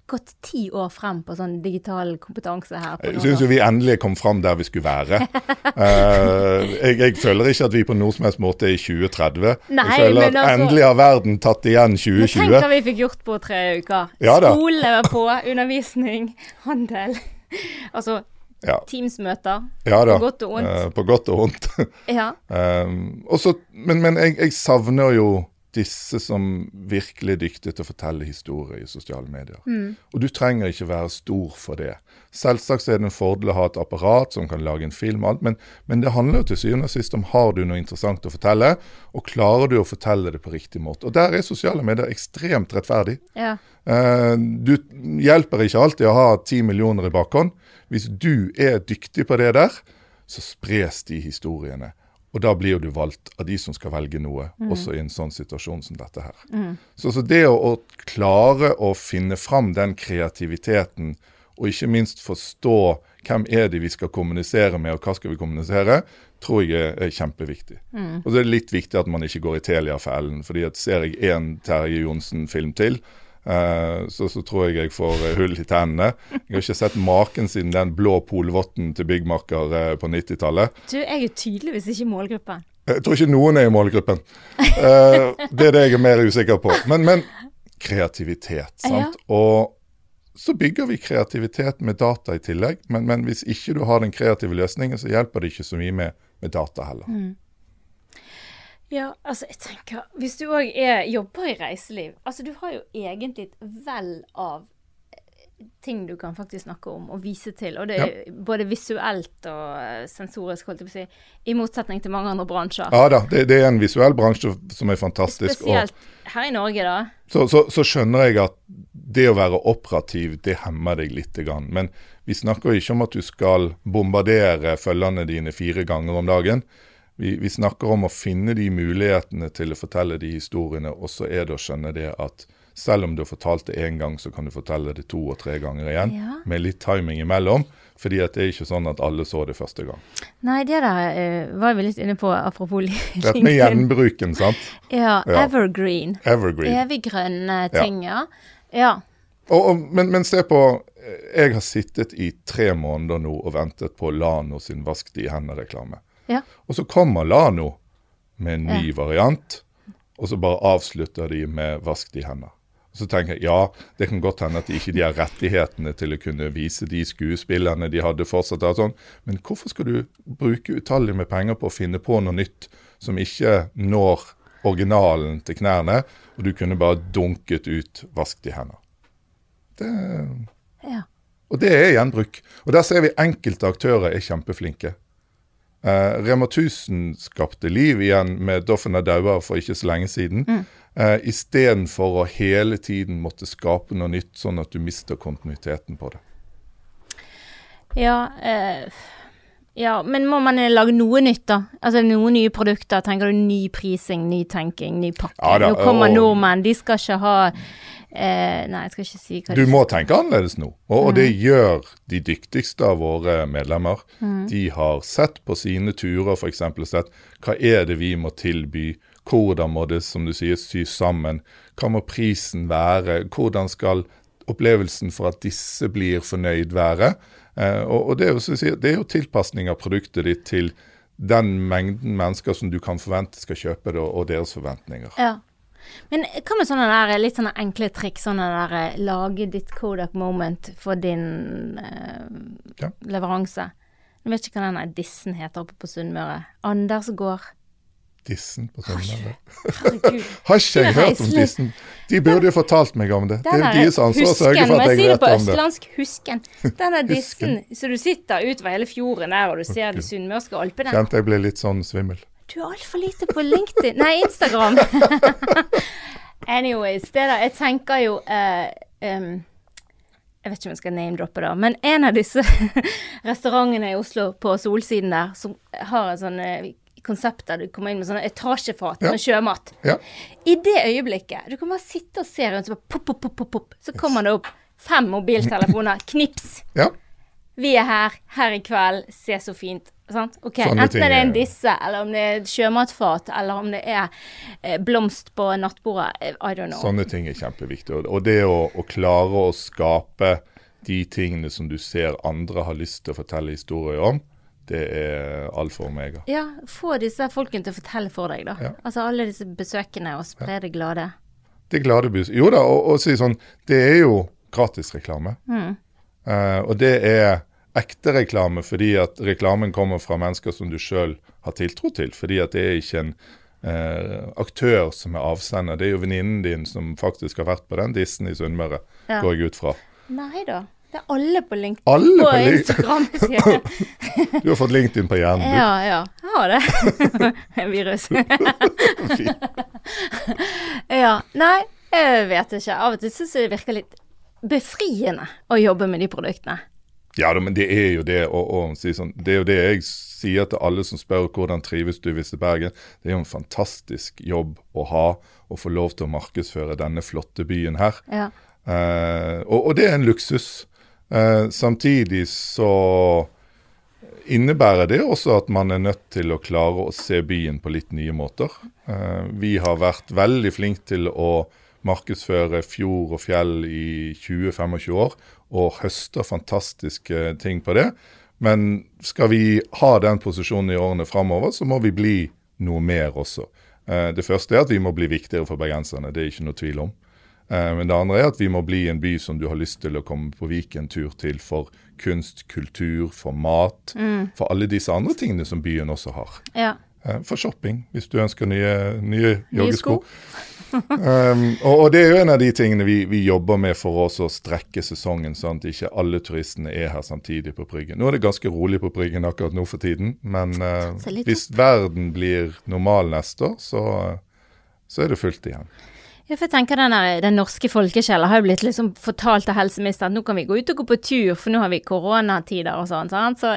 gått ti år frem på sånn digital kompetanse her.
jeg syns jo vi endelig kom frem der vi skulle være. uh, jeg, jeg, føler ikke at vi på noen som helst måte er i 2030. Nei, jeg føler at altså, endelig har verden tatt igjen 2020.
Tenk hva vi fikk gjort på tre uker. Ja, Skole var på, undervisning, handel. altså ja. Teams-møter.
Ja, på godt og vondt. Uh, på godt og vondt. ja. um, også, men, men jeg, jeg savner jo disse som virkelig er dyktige til å fortelle historier i sosiale medier. Mm. Og du trenger ikke være stor for det. Selvsagt er det en fordel å ha et apparat som kan lage en film, og alt, men, men det handler jo til syvende og sist om har du noe interessant å fortelle, og klarer du å fortelle det på riktig måte. Og der er sosiale medier ekstremt rettferdig. Ja. Uh, du hjelper ikke alltid å ha ti millioner i bakhånd. Hvis du er dyktig på det der, så spres de historiene. Og da blir du valgt av de som skal velge noe, mm. også i en sånn situasjon som dette her. Mm. Så, så, det å, å, klare å finne fram den kreativiteten, og ikke minst forstå hvem er det vi skal kommunisere med, og hva skal vi kommunisere, tror jeg er kjempeviktig. Mm. Og så er det litt viktig at man ikke går i Telia-fellen. fordi at ser jeg én Terje Johnsen-film til, så, så, tror jeg jeg får uh, hull i tennene. Jeg har ikke sett maken siden den blå polvotten til Byggmaker uh, på 90-tallet.
Du, jeg er tydeligvis ikke i målgruppen.
Jeg tror ikke noen er i målgruppen. det er det jeg er mer usikker på. Men, men kreativitet, sant. Ja. Og så bygger vi kreativitet med data i tillegg. Men, men, hvis ikke du har den kreative løsningen, så hjelper det ikke så mye med, med data heller. Mm.
Ja, altså jeg tenker Hvis du òg jobber i reiseliv Altså du har jo egentlig et vell av ting du kan faktisk snakke om og vise til. Og det er ja. både visuelt og eh, sensorisk, holdt jeg på å si. I motsetning til mange andre bransjer.
Ja da, det, det er en visuell bransje som er fantastisk.
Spesielt og, her i Norge, da.
Så, så, så, skjønner jeg at det å være operativ, det hemmer deg litt. Men vi snakker ikke om at du skal bombardere følgerne dine fire ganger om dagen. Vi, vi snakker om å finne de mulighetene til å fortelle de historiene, og så er det å skjønne det at selv om du har fortalt det én gang, så kan du fortelle det to og tre ganger igjen, ja. med litt timing imellom. Fordi det er ikke sånn at alle så det første gang.
Nei, det der uh, var vi litt inne på, apropos LinkedIn.
Dette med gjenbruken, sant?
Ja. ja. Evergreen.
Evergreen.
Evig grønne ting, ja. ja.
Og, og, men, men, se på Jeg har sittet i tre måneder nå og ventet på Lano sin Vask de i hendene-reklame.
Ja.
Og så kommer Lano med en ny variant, og så bare avslutter de med Vask de i hendene. Så tenker jeg ja, det kan godt hende at de ikke har rettighetene til å kunne vise de skuespillerne de hadde fortsatt. Og sånn. Men hvorfor skal du bruke utallige med penger på å finne på noe nytt som ikke når originalen til knærne, og du kunne bare dunket ut 'vask de hender'? Det,
ja.
Og det er gjenbruk. Og der ser vi enkelte aktører er kjempeflinke. Eh, Rema 1000 skapte liv igjen med 'Doffen er daua' for ikke så lenge siden. Mm. Uh, Istedenfor å hele tiden måtte skape noe nytt, sånn at du mister kontinuiteten på det.
Ja, uh, ja, men må man lage noe nytt, da? Altså noen nye produkter? Tenker du ny prising, ny tenking, ny pakke? Ja, da, nå kommer og, nordmenn, de skal ikke ha uh, Nei, jeg skal ikke si hva
Du må tenke annerledes nå, og, og, det mm. gjør de dyktigste av våre medlemmer. Mm. De har sett på sine turer f.eks. sett hva er det vi må tilby hvordan må det, som du sier, sys sammen? Hva må prisen være? Hvordan skal opplevelsen for at disse blir fornøyd være? Eh, og, og det, er jo, det, er jo, tilpasning av produktet ditt til den mengden mennesker som du kan forvente skal kjøpe det, og deres forventninger.
Ja. Men hva med sånne der, litt sånne enkle triks? Sånne der, eh, Lage ditt Kodak moment for din eh, ja. leveranse. Jeg vet ikke hva denne dissen heter oppe på Sunnmøre. Anders gård.
Dissen på Sunnmøre. Har ikke jeg hørt om Dissen? De burde jo fortalt meg om det. Det er deres ansvar å sørge for at jeg vet om det.
Østlandsk, husken. Denne dissen. Så du sitter utover hele fjorden der, og du ser de sunnmørske alpene.
Kjente jeg ble litt sånn svimmel.
Du er altfor lite på LinkedIn Nei, Instagram. Anyways, det da, Jeg tenker jo uh, um, jeg vet ikke om jeg skal name-droppe det, men en av disse restaurantene i Oslo på Solsiden der, som har en sånn uh, konsept der du kommer inn med sånne etasjefat ja. med sjømat.
Ja.
I det øyeblikket Du kan bare sitte og se rundt, så, pop, pop, pop, pop, så kommer det opp fem mobiltelefoner. Knips.
Ja.
Vi er her, her i kveld. Se så fint. Sant? Ok, Sånne Enten ting, det er en disse, eller om det er et sjømatfat, eller om det er eh, blomst på nattbordet. Eh, I don't know.
Sånne ting er kjempeviktig. Og det å, å klare å skape de tingene som du ser andre har lyst til å fortelle historier om, det er alfa og omega.
Ja, få disse folkene til å fortelle for deg, da. Ja. Altså alle disse besøkende, og spre det glade.
Det glade bus... Jo da, og, og si sånn Det er jo gratisreklame.
Mm.
Uh, og det er ekte reklame fordi at reklamen kommer fra mennesker som du sjøl har tiltro til. Fordi at det er ikke en eh, aktør som er avsender. Det er jo venninnen din som faktisk har vært på den dissen i Sunnmøre, ja. går jeg ut fra.
Nei da. Det er alle på LinkedIn.
Alle
på,
på
Instagram.
du har fått LinkedIn på hjernen, du.
Ja, ja. Jeg har det. Virus. ja. Nei, jeg vet ikke. Av og til syns jeg det virker litt befriende å jobbe med de produktene.
Ja, men det er jo det å, si sånn Det er jo det jeg sier til alle som spør hvordan trives du i er Bergen. Det er jo en fantastisk jobb å ha å få lov til å markedsføre denne flotte byen her.
Ja.
Uh, og, og, det er en luksus. Eh, samtidig så innebærer det også at man er nødt til å klare å se byen på litt nye måter. Eh, vi har vært veldig flinke til å markedsføre fjord og fjell i 20-25 år, og høster fantastiske ting på det. Men skal vi ha den posisjonen i årene framover, så må vi bli noe mer også. Eh, det første er at vi må bli viktigere for bergenserne, det er ikke noe tvil om. Eh, men det andre er at vi må bli en by som du har lyst til å komme på Viken-tur til for kunst, kultur, for mat. Mm. For alle disse andre tingene som byen også har.
Ja.
Eh, for shopping, hvis du ønsker nye, nye joggesko. Um, og, og, det er jo en av de tingene vi, vi jobber med for oss å strekke sesongen, sånn at ikke alle turistene er her samtidig på Bryggen. Nå er det ganske rolig på Bryggen akkurat nå for tiden, men uh, hvis verden blir normal neste år, så, så er det fullt igjen.
Ja, for jeg tenker den, der, den norske folkesjela har jo blitt liksom fortalt av helseministeren at nå kan vi gå ut og gå på tur, for nå har vi koronatider og sånn. Sant? Så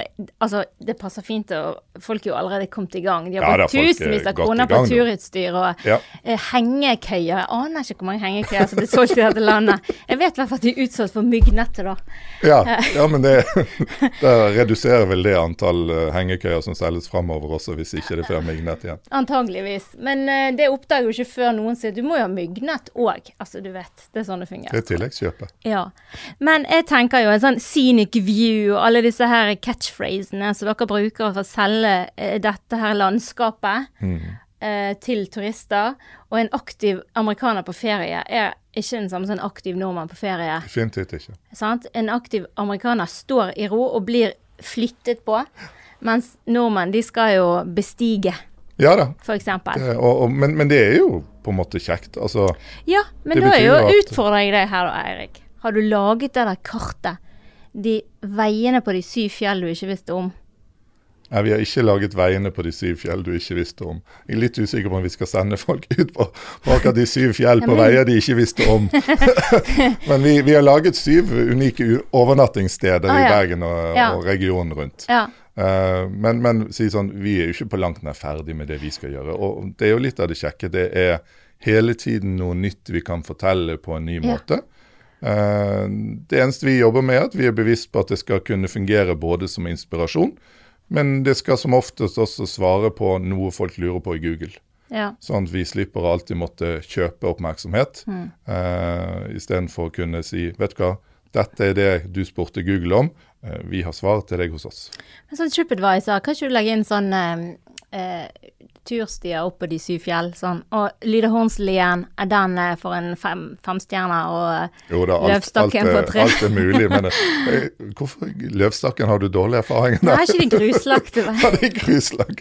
altså, det passer fint. og Folk er jo allerede kommet i gang. De har ja, brukt tusenvis av kroner på turutstyr og ja. eh, hengekøyer. Jeg aner ikke hvor mange hengekøyer som blir solgt i dette landet. Jeg vet i hvert fall at de er utsolgt for myggnettet, da.
Ja, ja men det, det, reduserer vel det antall uh, hengekøyer som selges framover også, hvis ikke det flere myggnett igjen.
Antageligvis. Men eh, det oppdager jo ikke før noen sier du må jo ha mygg Myggnett òg. Altså, du vet. Det er sånn det fungerer.
Det er tilleggskjøpet.
Ja. Men jeg tenker jo en sånn scenic view og alle disse her catchphrasene som dere bruker for å selge eh, dette her landskapet mm. eh, til turister, og en aktiv amerikaner på ferie er ikke den samme som en aktiv nordmann på ferie.
Definitivt ikke.
Sant? En aktiv amerikaner står i ro og blir flyttet på, mens nordmenn de skal jo bestige.
Ja da.
For eksempel.
Det, og, og, men, men, det er jo på en måte kjekt. Altså,
ja, men da er jo at, utfordrer jeg deg her da, Eirik. Har du laget det der kartet? De veiene på de syv fjell du ikke visste om?
Nei, vi har ikke laget veiene på de syv fjell du ikke visste om. Jeg er litt usikker på om vi skal sende folk ut på, på akkurat de syv fjell på veier de ikke visste om. Men vi, vi, har laget syv unike overnattingssteder ah, ja. i Bergen og, ja. og regionen rundt.
Ja.
Uh, men, men si sånn, vi er jo ikke på langt nær ferdig med det vi skal gjøre. Og det er jo litt av det kjekke. Det er hele tiden noe nytt vi kan fortelle på en ny måte. Uh, det eneste vi jobber med, er at vi er bevisst på at det skal kunne fungere både som inspirasjon, men det skal som oftest også svare på noe folk lurer på i Google.
Ja.
Sånn at vi slipper å alltid måtte kjøpe oppmerksomhet, mm. eh, istedenfor å kunne si vet du hva, dette er det du spurte Google om. Eh, vi har svar til deg hos oss.
Men sånn TripAdvisor, kan ikke du legge inn sånn eh, eh turstier opp på de syv fjell, sånn. Og Lydehornslien, er den eh, for en fem, femstjerne? og jo, da, alt, Løvstakken
for
tre?
Alt er mulig, men hvorfor Løvstakken har du dårlig erfaringer
med? Er ikke de gruslagte?
ja, de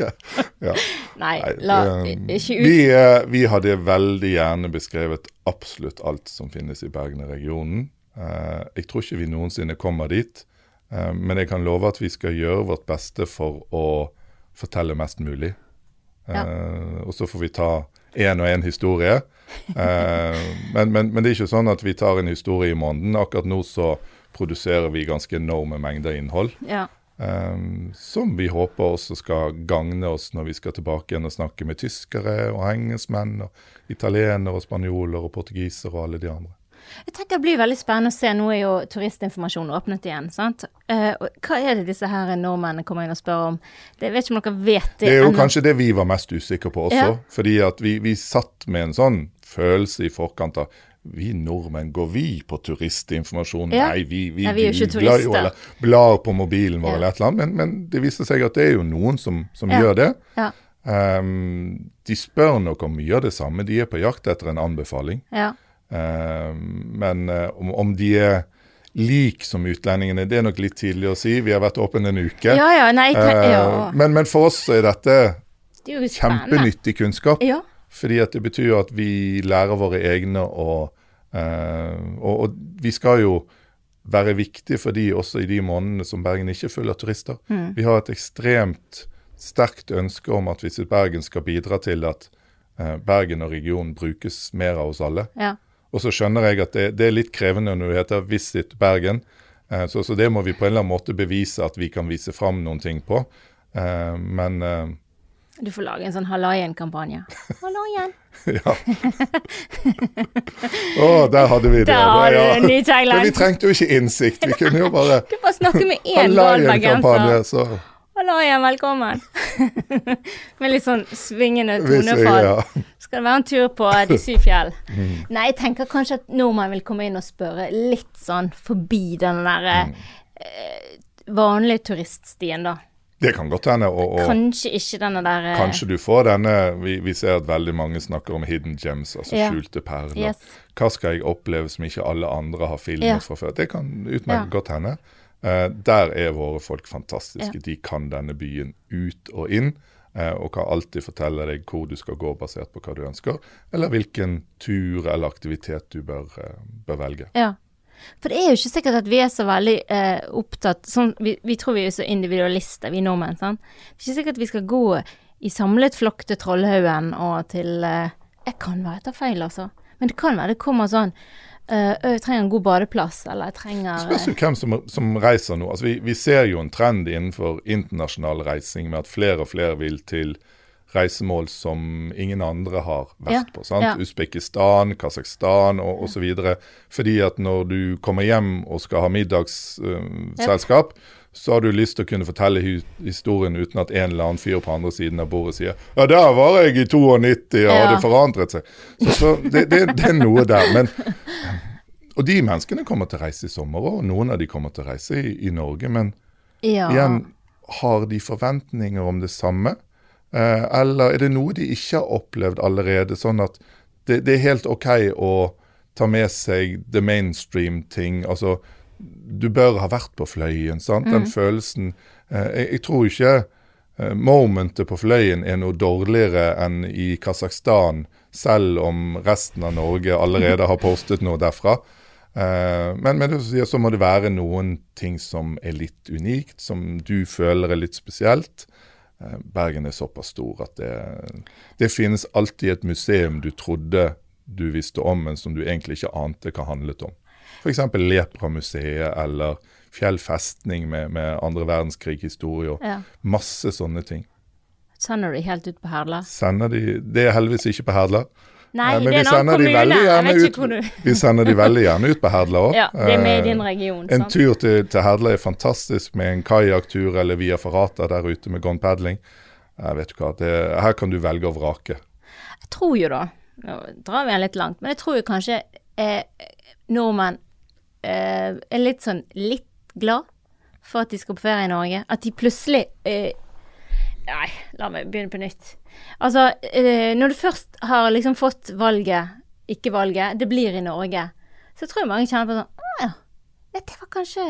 er. Ja.
Nei, la ikke ut
vi, vi hadde veldig gjerne beskrevet absolutt alt som finnes i Bergen-regionen. Jeg tror ikke vi noensinne kommer dit. Eh, men jeg kan love at vi skal gjøre vårt beste for å fortelle mest mulig. Ja. Uh, og så får vi ta én og én historie. Uh, men, men, men, det er ikke sånn at vi tar en historie i måneden. Akkurat nå så produserer vi ganske enorme mengder innhold.
Ja.
Um, som vi håper også skal gagne oss når vi skal tilbake igjen og snakke med tyskere og engelskmenn, og italienere og spanjoler og portugisere og alle de andre.
Jeg tenker Det blir veldig spennende å se. Nå er jo turistinformasjonen åpnet igjen. sant? Uh, hva er det disse her nordmennene kommer inn og spør om? Det, vet ikke om dere vet
det. Det er jo ennå. kanskje det vi var mest usikre på også. Ja. Fordi at vi, vi satt med en sånn følelse i forkant av vi nordmenn, går vi på turistinformasjon?
Ja.
Nei, vi, vi,
Nei, vi googler
jo eller blar på mobilen vår ja. eller et eller annet. Men, men, det viser seg at det er jo noen som, som ja. gjør det. Um, de spør nok om mye av det samme. De er på jakt etter en anbefaling.
Ja.
Eh, men eh, om, om de er lik som utlendingene, det er nok litt tidlig å si. Vi har vært åpne en uke.
Ja, ja, nei,
eh,
ja.
Men, men, for oss er dette det er kjempenyttig kunnskap.
Ja.
Fordi at det betyr at vi lærer våre egne, og, og, og vi skal jo være viktige for de også i de månedene som Bergen ikke følger turister. Mm. Vi har et ekstremt sterkt ønske om at Visit Bergen skal bidra til at Bergen og regionen brukes mer av oss alle,
ja.
Og så skjønner jeg at det, det er litt krevende når du heter Visit Bergen. Eh, så, så, det må vi på en eller annen måte bevise at vi kan vise fram noen ting på. Eh, men eh,
Du får lage en sånn Hallaien-kampanje. Hallaien!
ja. Å, oh, der hadde vi det.
Der har du en ny
tagline. Vi trengte jo ikke innsikt. Vi kunne jo bare
Du bare snakke med én
Hallaien-kampanje.
Hallaien, velkommen. Med litt sånn svingende tonefall. Ja. Skal det være en tur på de syv fjell? Mm. Nei, jeg tenker kanskje at nordmenn vil komme inn og spørre litt sånn forbi den der mm. eh, vanlige turiststien, da.
Det kan godt hende. Og, og,
kanskje ikke denne der
uh... Kanskje du får denne vi, vi, ser at veldig mange snakker om hidden gems, altså ja. skjulte perler. Yes. Hva skal jeg oppleve som ikke alle andre har filmet ja. fra før? Det kan utmerket ja. godt hende. Uh, der er våre folk fantastiske. De kan denne byen ut og inn. Eh, og kan alltid fortelle deg hvor du skal gå basert på hva du ønsker, eller hvilken tur eller aktivitet du bør, bør velge.
Ja. For det er jo ikke sikkert at vi er så veldig eh, opptatt sånn, vi, vi, tror vi er så individualister, vi nordmenn. sant? Det er ikke sikkert at vi skal gå i samlet flokk til Trollhaugen og til eh, Jeg kan være etter feil, altså. Men det kan være det kommer sånn Uh, jeg trenger en god badeplass, eller jeg trenger
Spørs jo hvem som, som, reiser nå. Altså, vi, vi, ser jo en trend innenfor internasjonal reising med at flere og flere vil til reisemål som ingen andre har vært ja, på. sant? Ja. Usbekistan, Kasakhstan osv. Fordi at når du kommer hjem og skal ha middagsselskap, uh, så har du lyst til å kunne fortelle historien uten at en eller annen fyr på andre siden av bordet sier Ja, der var jeg i 92, og ja. det forandret seg. Så, så det, det, det, er noe der. Men, og de menneskene kommer til å reise i sommer, og noen av de kommer til å reise i, i Norge. Men ja. igjen, har de forventninger om det samme? Eh, eller er det noe de ikke har opplevd allerede, sånn at det, det er helt OK å ta med seg the mainstream-ting? Altså, du bør ha vært på Fløyen, sant? Den mm. følelsen eh, jeg, jeg, tror ikke eh, momentet på Fløyen er noe dårligere enn i Kasakhstan, selv om resten av Norge allerede har postet noe derfra. Uh, men, men så må det være noen ting som er litt unikt, som du føler er litt spesielt. Eh, Bergen er såpass stor at det, det, finnes alltid et museum du trodde du visste om, men som du egentlig ikke ante hva handlet om. F.eks. Lepra-museet eller Fjell festning med, med andre verdenskrig-historie og ja. masse sånne ting.
Sender de helt ut på Herla?
Sender de, Det er heldigvis ikke på Herla.
Nei, men det er en annen kommune. Jeg vet ikke hvor du
Vi sender de veldig gjerne ut på Herla òg.
Ja, det er med i din eh, region.
En tur til, til Herla er fantastisk med en kajakktur eller via Ferrata der ute med gone paddling. Jeg vet du hva, det, her kan du velge og vrake.
Jeg tror jo da, nå drar vi den litt langt, men jeg tror jo kanskje eh, nordmenn eh, er litt sånn litt glad for at de skal på ferie i Norge. At de plutselig eh, Nei, la meg begynne på nytt. Altså, eh, når du først har liksom fått valget, ikke valget, det blir i Norge, så tror jeg mange kjenner på sånn Å ja, det var kanskje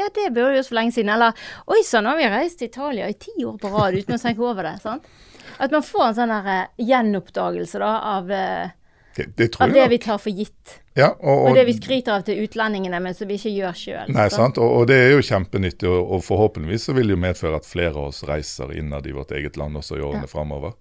Ja, det burde vi gjort for lenge siden. Eller Oi sann, nå har vi reist til Italia i ti år på rad uten å tenke over det. sant? At man får en sånn der, uh, gjenoppdagelse da, av, uh, det, det, av det vi tar for gitt.
Ja, og, og,
og, det vi skryter av til utlendingene, men som vi ikke gjør sjøl.
Nei, sant? Og, og, det er jo kjempenyttig, og, forhåpentligvis så vil det jo medføre at flere av oss reiser innad i vårt eget land også i årene ja. framover.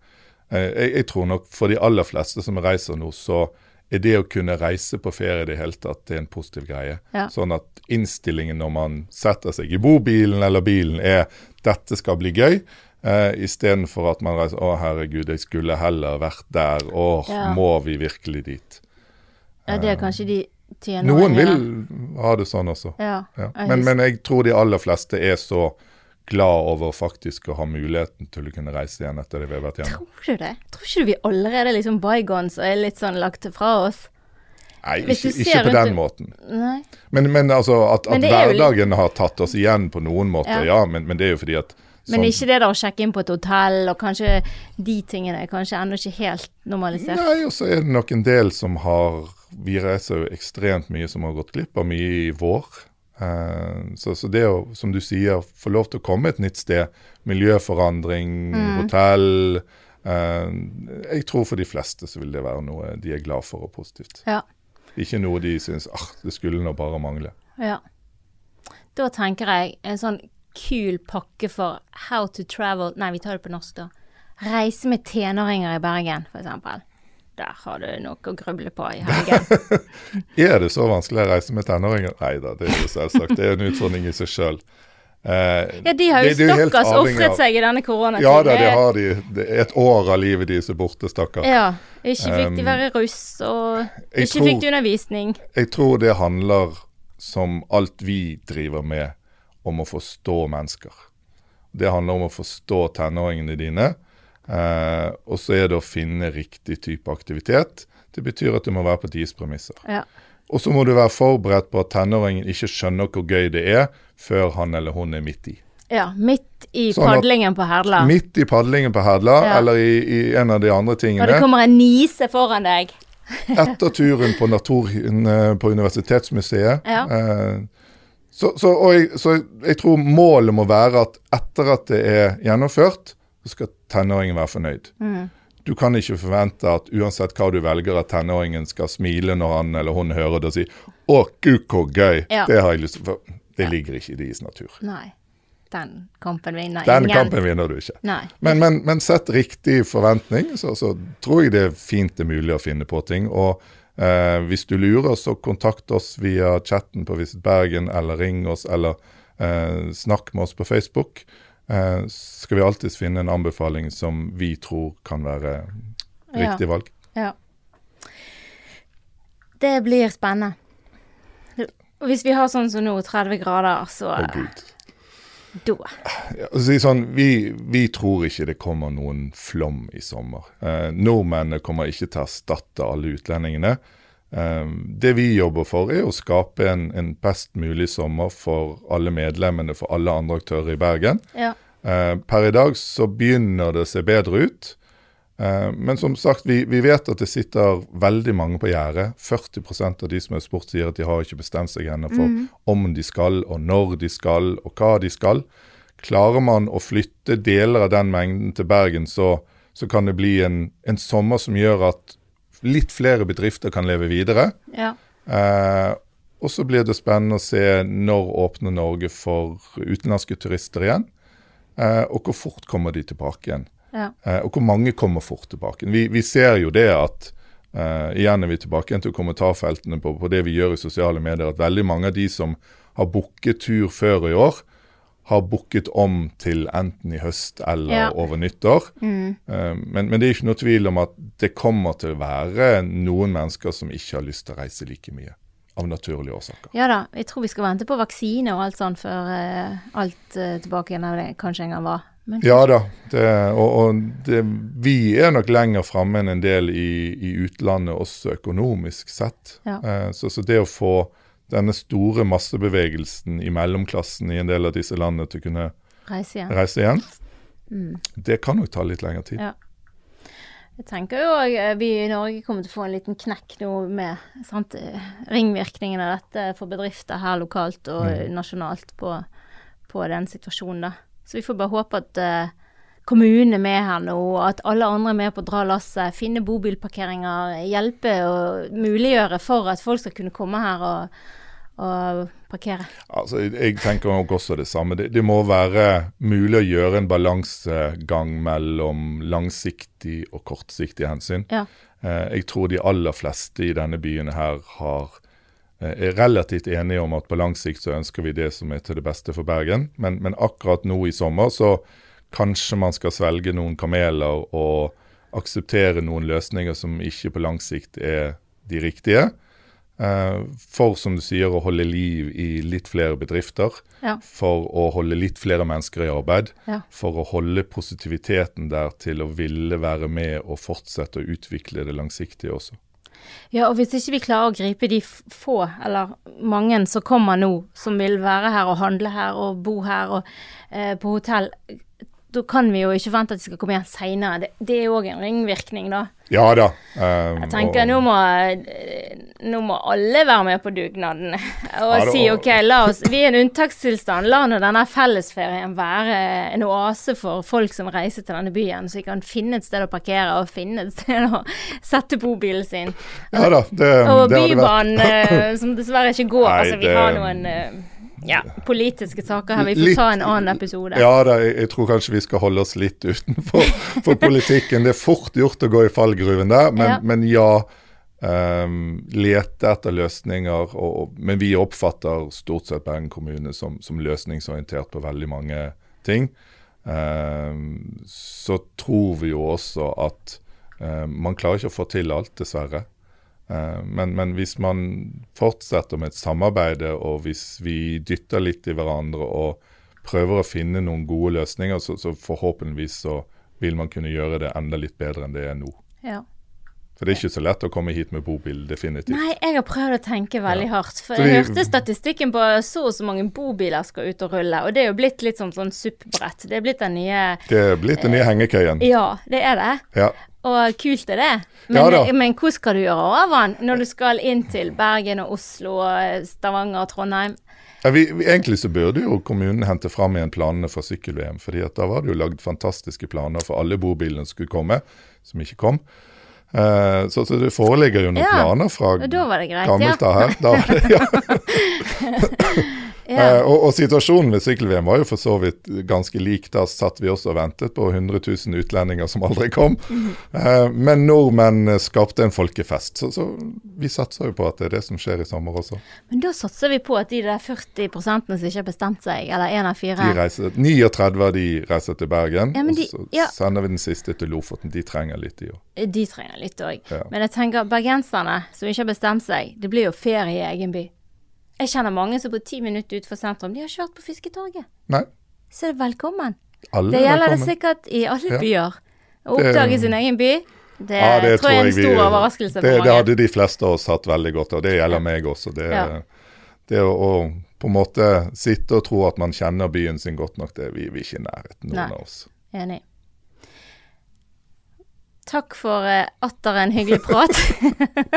Eh, jeg, jeg, tror nok for de aller fleste som reiser nå, så er det å kunne reise på ferie i det hele tatt det er en positiv greie. Ja. Sånn at innstillingen når man setter seg i bobilen eller bilen er 'dette skal bli gøy', Uh, istedenfor at man reiser 'å herregud, jeg skulle heller vært der', Åh, ja. må vi virkelig dit'?
Ja, det er kanskje de tjener
Noen vil ha det sånn også. Ja, ja. Men, men, jeg tror de aller fleste er så glad over faktisk å ha muligheten til å kunne reise igjen etter det vi har vært igjennom.
Tror du det? Tror ikke du vi allerede er liksom bygones og er litt sånn lagt fra oss?
Nei, ikke, ikke på den måten. Men, men altså, at, at hverdagen litt... har tatt oss igjen på noen måter, ja, ja men, men, det er jo fordi at
sånn... Men ikke det der å sjekke inn på et hotell, og kanskje de tingene er kanskje ennå ikke helt normalisert?
Nei, og så er det nok en del som har Vi reiser jo ekstremt mye som har gått glipp av mye i vår. Uh, så, så, det å, som du sier, få lov til å komme et nytt sted, miljøforandring, mm. hotell uh, Jeg tror for de fleste så vil det være noe de er glad for og positivt. Ja. Ikke noe de syns ah, det skulle nå bare mangle.
Ja. Da tenker jeg en sånn kul pakke for how to travel Nei, vi tar det på norsk, da. Reise med tenåringer i Bergen, f.eks der har du noe å gruble på i helgen.
er det så vanskelig å reise med tenåringer? Nei da, det er jo selvsagt. Det er en utfordring i seg sjøl.
Eh, ja, de har jo stakkars ofret seg i denne koronatiden.
Ja da, det har de. Det er et år av livet deres er borte, stakkar.
Ja. Ikke fikk de være russ, og ikke tror, fikk de undervisning.
Jeg tror det handler, som alt vi driver med, om å forstå mennesker. Det handler om å forstå tenåringene dine Uh, og så er det å finne riktig type aktivitet. Det betyr at du må være på deres premisser. Ja. Og så må du være forberedt på at tenåringen ikke skjønner hvor gøy det er, før han eller hun er midt i.
Ja, midt i sånn padlingen på Herdla.
Midt i padlingen på Herdla, ja. eller i, i, en av de andre tingene.
Og det kommer en nise foran deg.
Etter turen på, natur, på Universitetsmuseet. Ja. Eh, så, så, jeg, så, jeg, tror målet må være at etter at det er gjennomført, så skal tenåringen være fornøyd. Mm. Du kan ikke forvente at uansett hva du velger, at tenåringen skal smile når han eller hun hører det og si 'Å, gud, hvor gøy'. Ja. Det har jeg lyst til. For det ligger ikke i deres natur.
Nei. Den kampen vinner
Den ingen. kampen vinner du ikke. Men, men, men, sett riktig forventning, så, så, tror jeg det er fint det er mulig å finne på ting. Og eh, hvis du lurer, så kontakt oss via chatten på Visit Bergen, eller ring oss, eller eh, snakk med oss på Facebook eh, skal vi alltids finne en anbefaling som vi tror kan være riktig valg.
Ja. Det blir spennende. Hvis vi har sånn som nå, 30 grader, så
oh, Gud.
Da.
Ja, si sånn, vi, vi, tror ikke det kommer noen flom i sommer. Eh, nordmennene kommer ikke til å erstatte alle utlendingene. Ehm, det vi jobber for, er å skape en, en, best mulig sommer for alle medlemmene, for alle andre aktører i Bergen. Ja. Ehm, per i dag så begynner det å se bedre ut. Ehm, men som sagt, vi, vi, vet at det sitter veldig mange på gjerdet. 40% av de som er spurt, sier at de har ikke bestemt seg ennå for mm. om de skal, og når de skal, og hva de skal. Klarer man å flytte deler av den mengden til Bergen, så, så kan det bli en, en sommer som gjør at litt flere bedrifter kan leve videre. Ja. Eh, og så blir det spennende å se når åpner Norge for utenlandske turister igjen. Eh, og hvor fort kommer de tilbake igjen. Ja. Eh, og hvor mange kommer fort tilbake. Vi, vi ser jo det at eh, igjen er vi tilbake igjen til kommentarfeltene på, på, det vi gjør i sosiale medier, at veldig mange av de som har booket tur før i år, har booket om til enten i høst eller ja. over nyttår. Mm. Uh, men, men, det er ikke noe tvil om at det kommer til å være noen mennesker som ikke har lyst til å reise like mye. Av naturlige årsaker.
Ja da, jeg tror vi skal vente på vaksine og alt sånt før uh, alt uh, tilbake igjen av det kanskje en gang var.
Men, ja da, det, og, og det, vi er nok lenger framme enn en del i, i, utlandet også økonomisk sett. Ja. Så, så det å få denne store massebevegelsen i mellomklassen i en del av disse landene til å kunne
reise igjen,
reise igjen. Mm. det kan nok ta litt lengre tid. Ja.
Jeg tenker jo òg eh, vi i Norge kommer til å få en liten knekk nå med sant, ringvirkningen av dette for bedrifter her lokalt og mm. nasjonalt på, på, den situasjonen. da. Så vi får bare håpe at uh, kommunen er med her nå, og at alle andre er med på å dra lasset. Finne bobilparkeringer, hjelpe og muliggjøre for at folk skal kunne komme her og og parkere?
Altså, jeg tenker nok også det samme. Det, det, må være mulig å gjøre en balansegang mellom langsiktig og kortsiktig hensyn. Ja. Eh, jeg tror de aller fleste i denne byen her har, eh, er relativt enige om at på lang sikt så ønsker vi det som er til det beste for Bergen. Men, men akkurat nå i sommer så kanskje man skal svelge noen kameler og akseptere noen løsninger som ikke på lang sikt er de riktige. Uh, for, som du sier, å holde liv i litt flere bedrifter. Ja. For å holde litt flere mennesker i arbeid. Ja. For å holde positiviteten der til å ville være med og fortsette å utvikle det langsiktige også.
Ja, og hvis ikke vi klarer å gripe de få, eller mange som kommer nå, som vil være her og handle her og bo her og eh, på hotell, da kan vi jo ikke forvente at de skal komme igjen seinere. Det, det, er òg en ringvirkning, da.
Ja da.
Um, jeg tenker og, nå, må, nå må alle være med på dugnaden og ja, si OK, la oss Vi er en unntakstilstand. La nå denne fellesferien være en oase for folk som reiser til denne byen, så de kan finne et sted å parkere og finne et sted å sette bobilen sin.
Ja da, det,
og Bybanen, eh, som dessverre ikke går. Nei, altså, vi det, har noen uh, ja, politiske saker her. Vi får litt, ta en annen episode.
Ja, da, jeg, jeg, tror kanskje vi skal holde oss litt utenfor for politikken. Det er fort gjort å gå i fallgruven der, men ja. Men ja um, lete etter løsninger. Og, men vi oppfatter stort sett Bergen kommune som, som løsningsorientert på veldig mange ting. Um, så tror vi jo også at um, man klarer ikke å få til alt, dessverre. Eh, men, men, hvis man fortsetter med et samarbeid, og hvis vi dytter litt i hverandre og prøver å finne noen gode løsninger, så, så forhåpentligvis så vil man kunne gjøre det enda litt bedre enn det er nå. Ja. For det er ikke så lett å komme hit med bobil, definitivt.
Nei, jeg har prøvd å tenke veldig ja. hardt. For jeg hørte statistikken på så og så mange bobiler skal ut og rulle, og det er jo blitt litt sånn, sånn suppbrett. Det er blitt den nye
Det er blitt den nye hengekøyen.
Ja, det er det.
Ja.
Og kult er det. Men, ja, men hva skal du gjøre av den når du skal inn til Bergen og Oslo og Stavanger og Trondheim?
Ja, vi, egentlig så burde jo kommunen hente fram igjen planene for sykkel-VM. fordi at da var det jo lagd fantastiske planer for alle bobilene som skulle komme, som ikke kom. Eh, så, så, det foreligger jo noen ja, planer fra gammelt av her. Da var det, ja. Ja. Uh, og, og, situasjonen ved sykkel-VM var jo for så vidt ganske lik. Da satt vi også og ventet på 100 000 utlendinger som aldri kom. Mm. Men nordmenn skapte en folkefest. Så, så, vi satser jo på at det er det som skjer i sommer også.
Men da satser vi på at de der 40 som ikke har bestemt seg, eller én av fire
de reiser, 39 av de reiser til Bergen, ja, de, og så sender vi den siste til Lofoten. De trenger litt, de òg.
De trenger litt òg. Men jeg tenker bergenserne som ikke har bestemt seg, det blir jo ferie i egen by. Jeg kjenner mange som bor ti minutter utenfor sentrum. De har kjørt på Fisketorget.
Nei.
Så er det velkommen.
Alle
det gjelder velkommen. det sikkert i alle byer. Å oppdage sin egen by. Det, ja, det tror jeg er en stor vi, overraskelse for
det,
mange.
Det hadde de fleste av oss hatt veldig godt av. Det gjelder meg også. Det, ja. det å, å, på en måte sitte og tro at man kjenner byen sin godt nok, det vi, vi er ikke i nærheten, noen Nei. av oss.
Enig. Takk for uh, atter en hyggelig prat.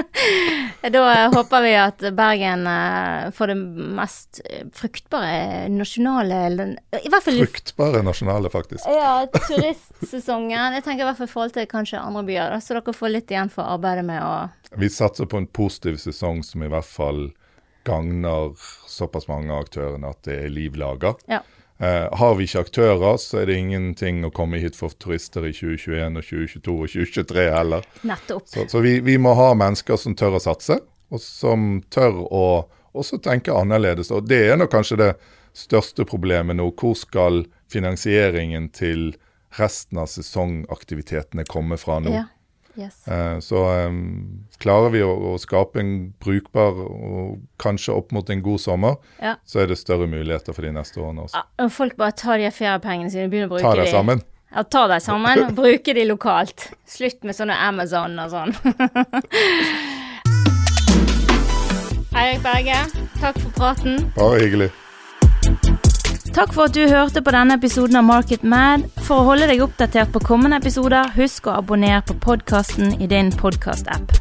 da uh, håper vi at Bergen uh, får det mest fruktbare nasjonale
i hvert fall, Fruktbare nasjonale, faktisk.
Ja, turistsesongen. Jeg tenker i hvert fall i forhold til kanskje andre byer, så dere får litt igjen for arbeidet med å
Vi satser på en positiv sesong som i hvert fall gagner såpass mange av aktørene at det er liv laga.
Ja.
Eh, har vi ikke aktører, så er det ingenting å komme hit for turister i 2021 og 2022 og 2023 heller.
Nettopp.
Så, så vi, vi, må ha mennesker som tør å satse, og som tør å også tenke annerledes. Og det er nok kanskje det største problemet nå. Hvor skal finansieringen til resten av sesongaktivitetene komme fra nå? Ja.
Yes.
Eh, så um, klarer vi å, å, skape en brukbar og kanskje opp mot en god sommer,
ja.
så er det større muligheter for de neste årene også.
Ja, folk bare tar de feriepengene sine og begynner å bruke
ta deg
de.
sammen.
Ja, ta deg sammen og bruke de lokalt. Slutt med sånne Amazon og sånn. Eirik Berge, takk for praten.
Bare hyggelig.
Takk for at du hørte på denne episoden av Market Mad. For å holde deg oppdatert på kommende episoder, husk å abonnere på podkasten i din podkast-app.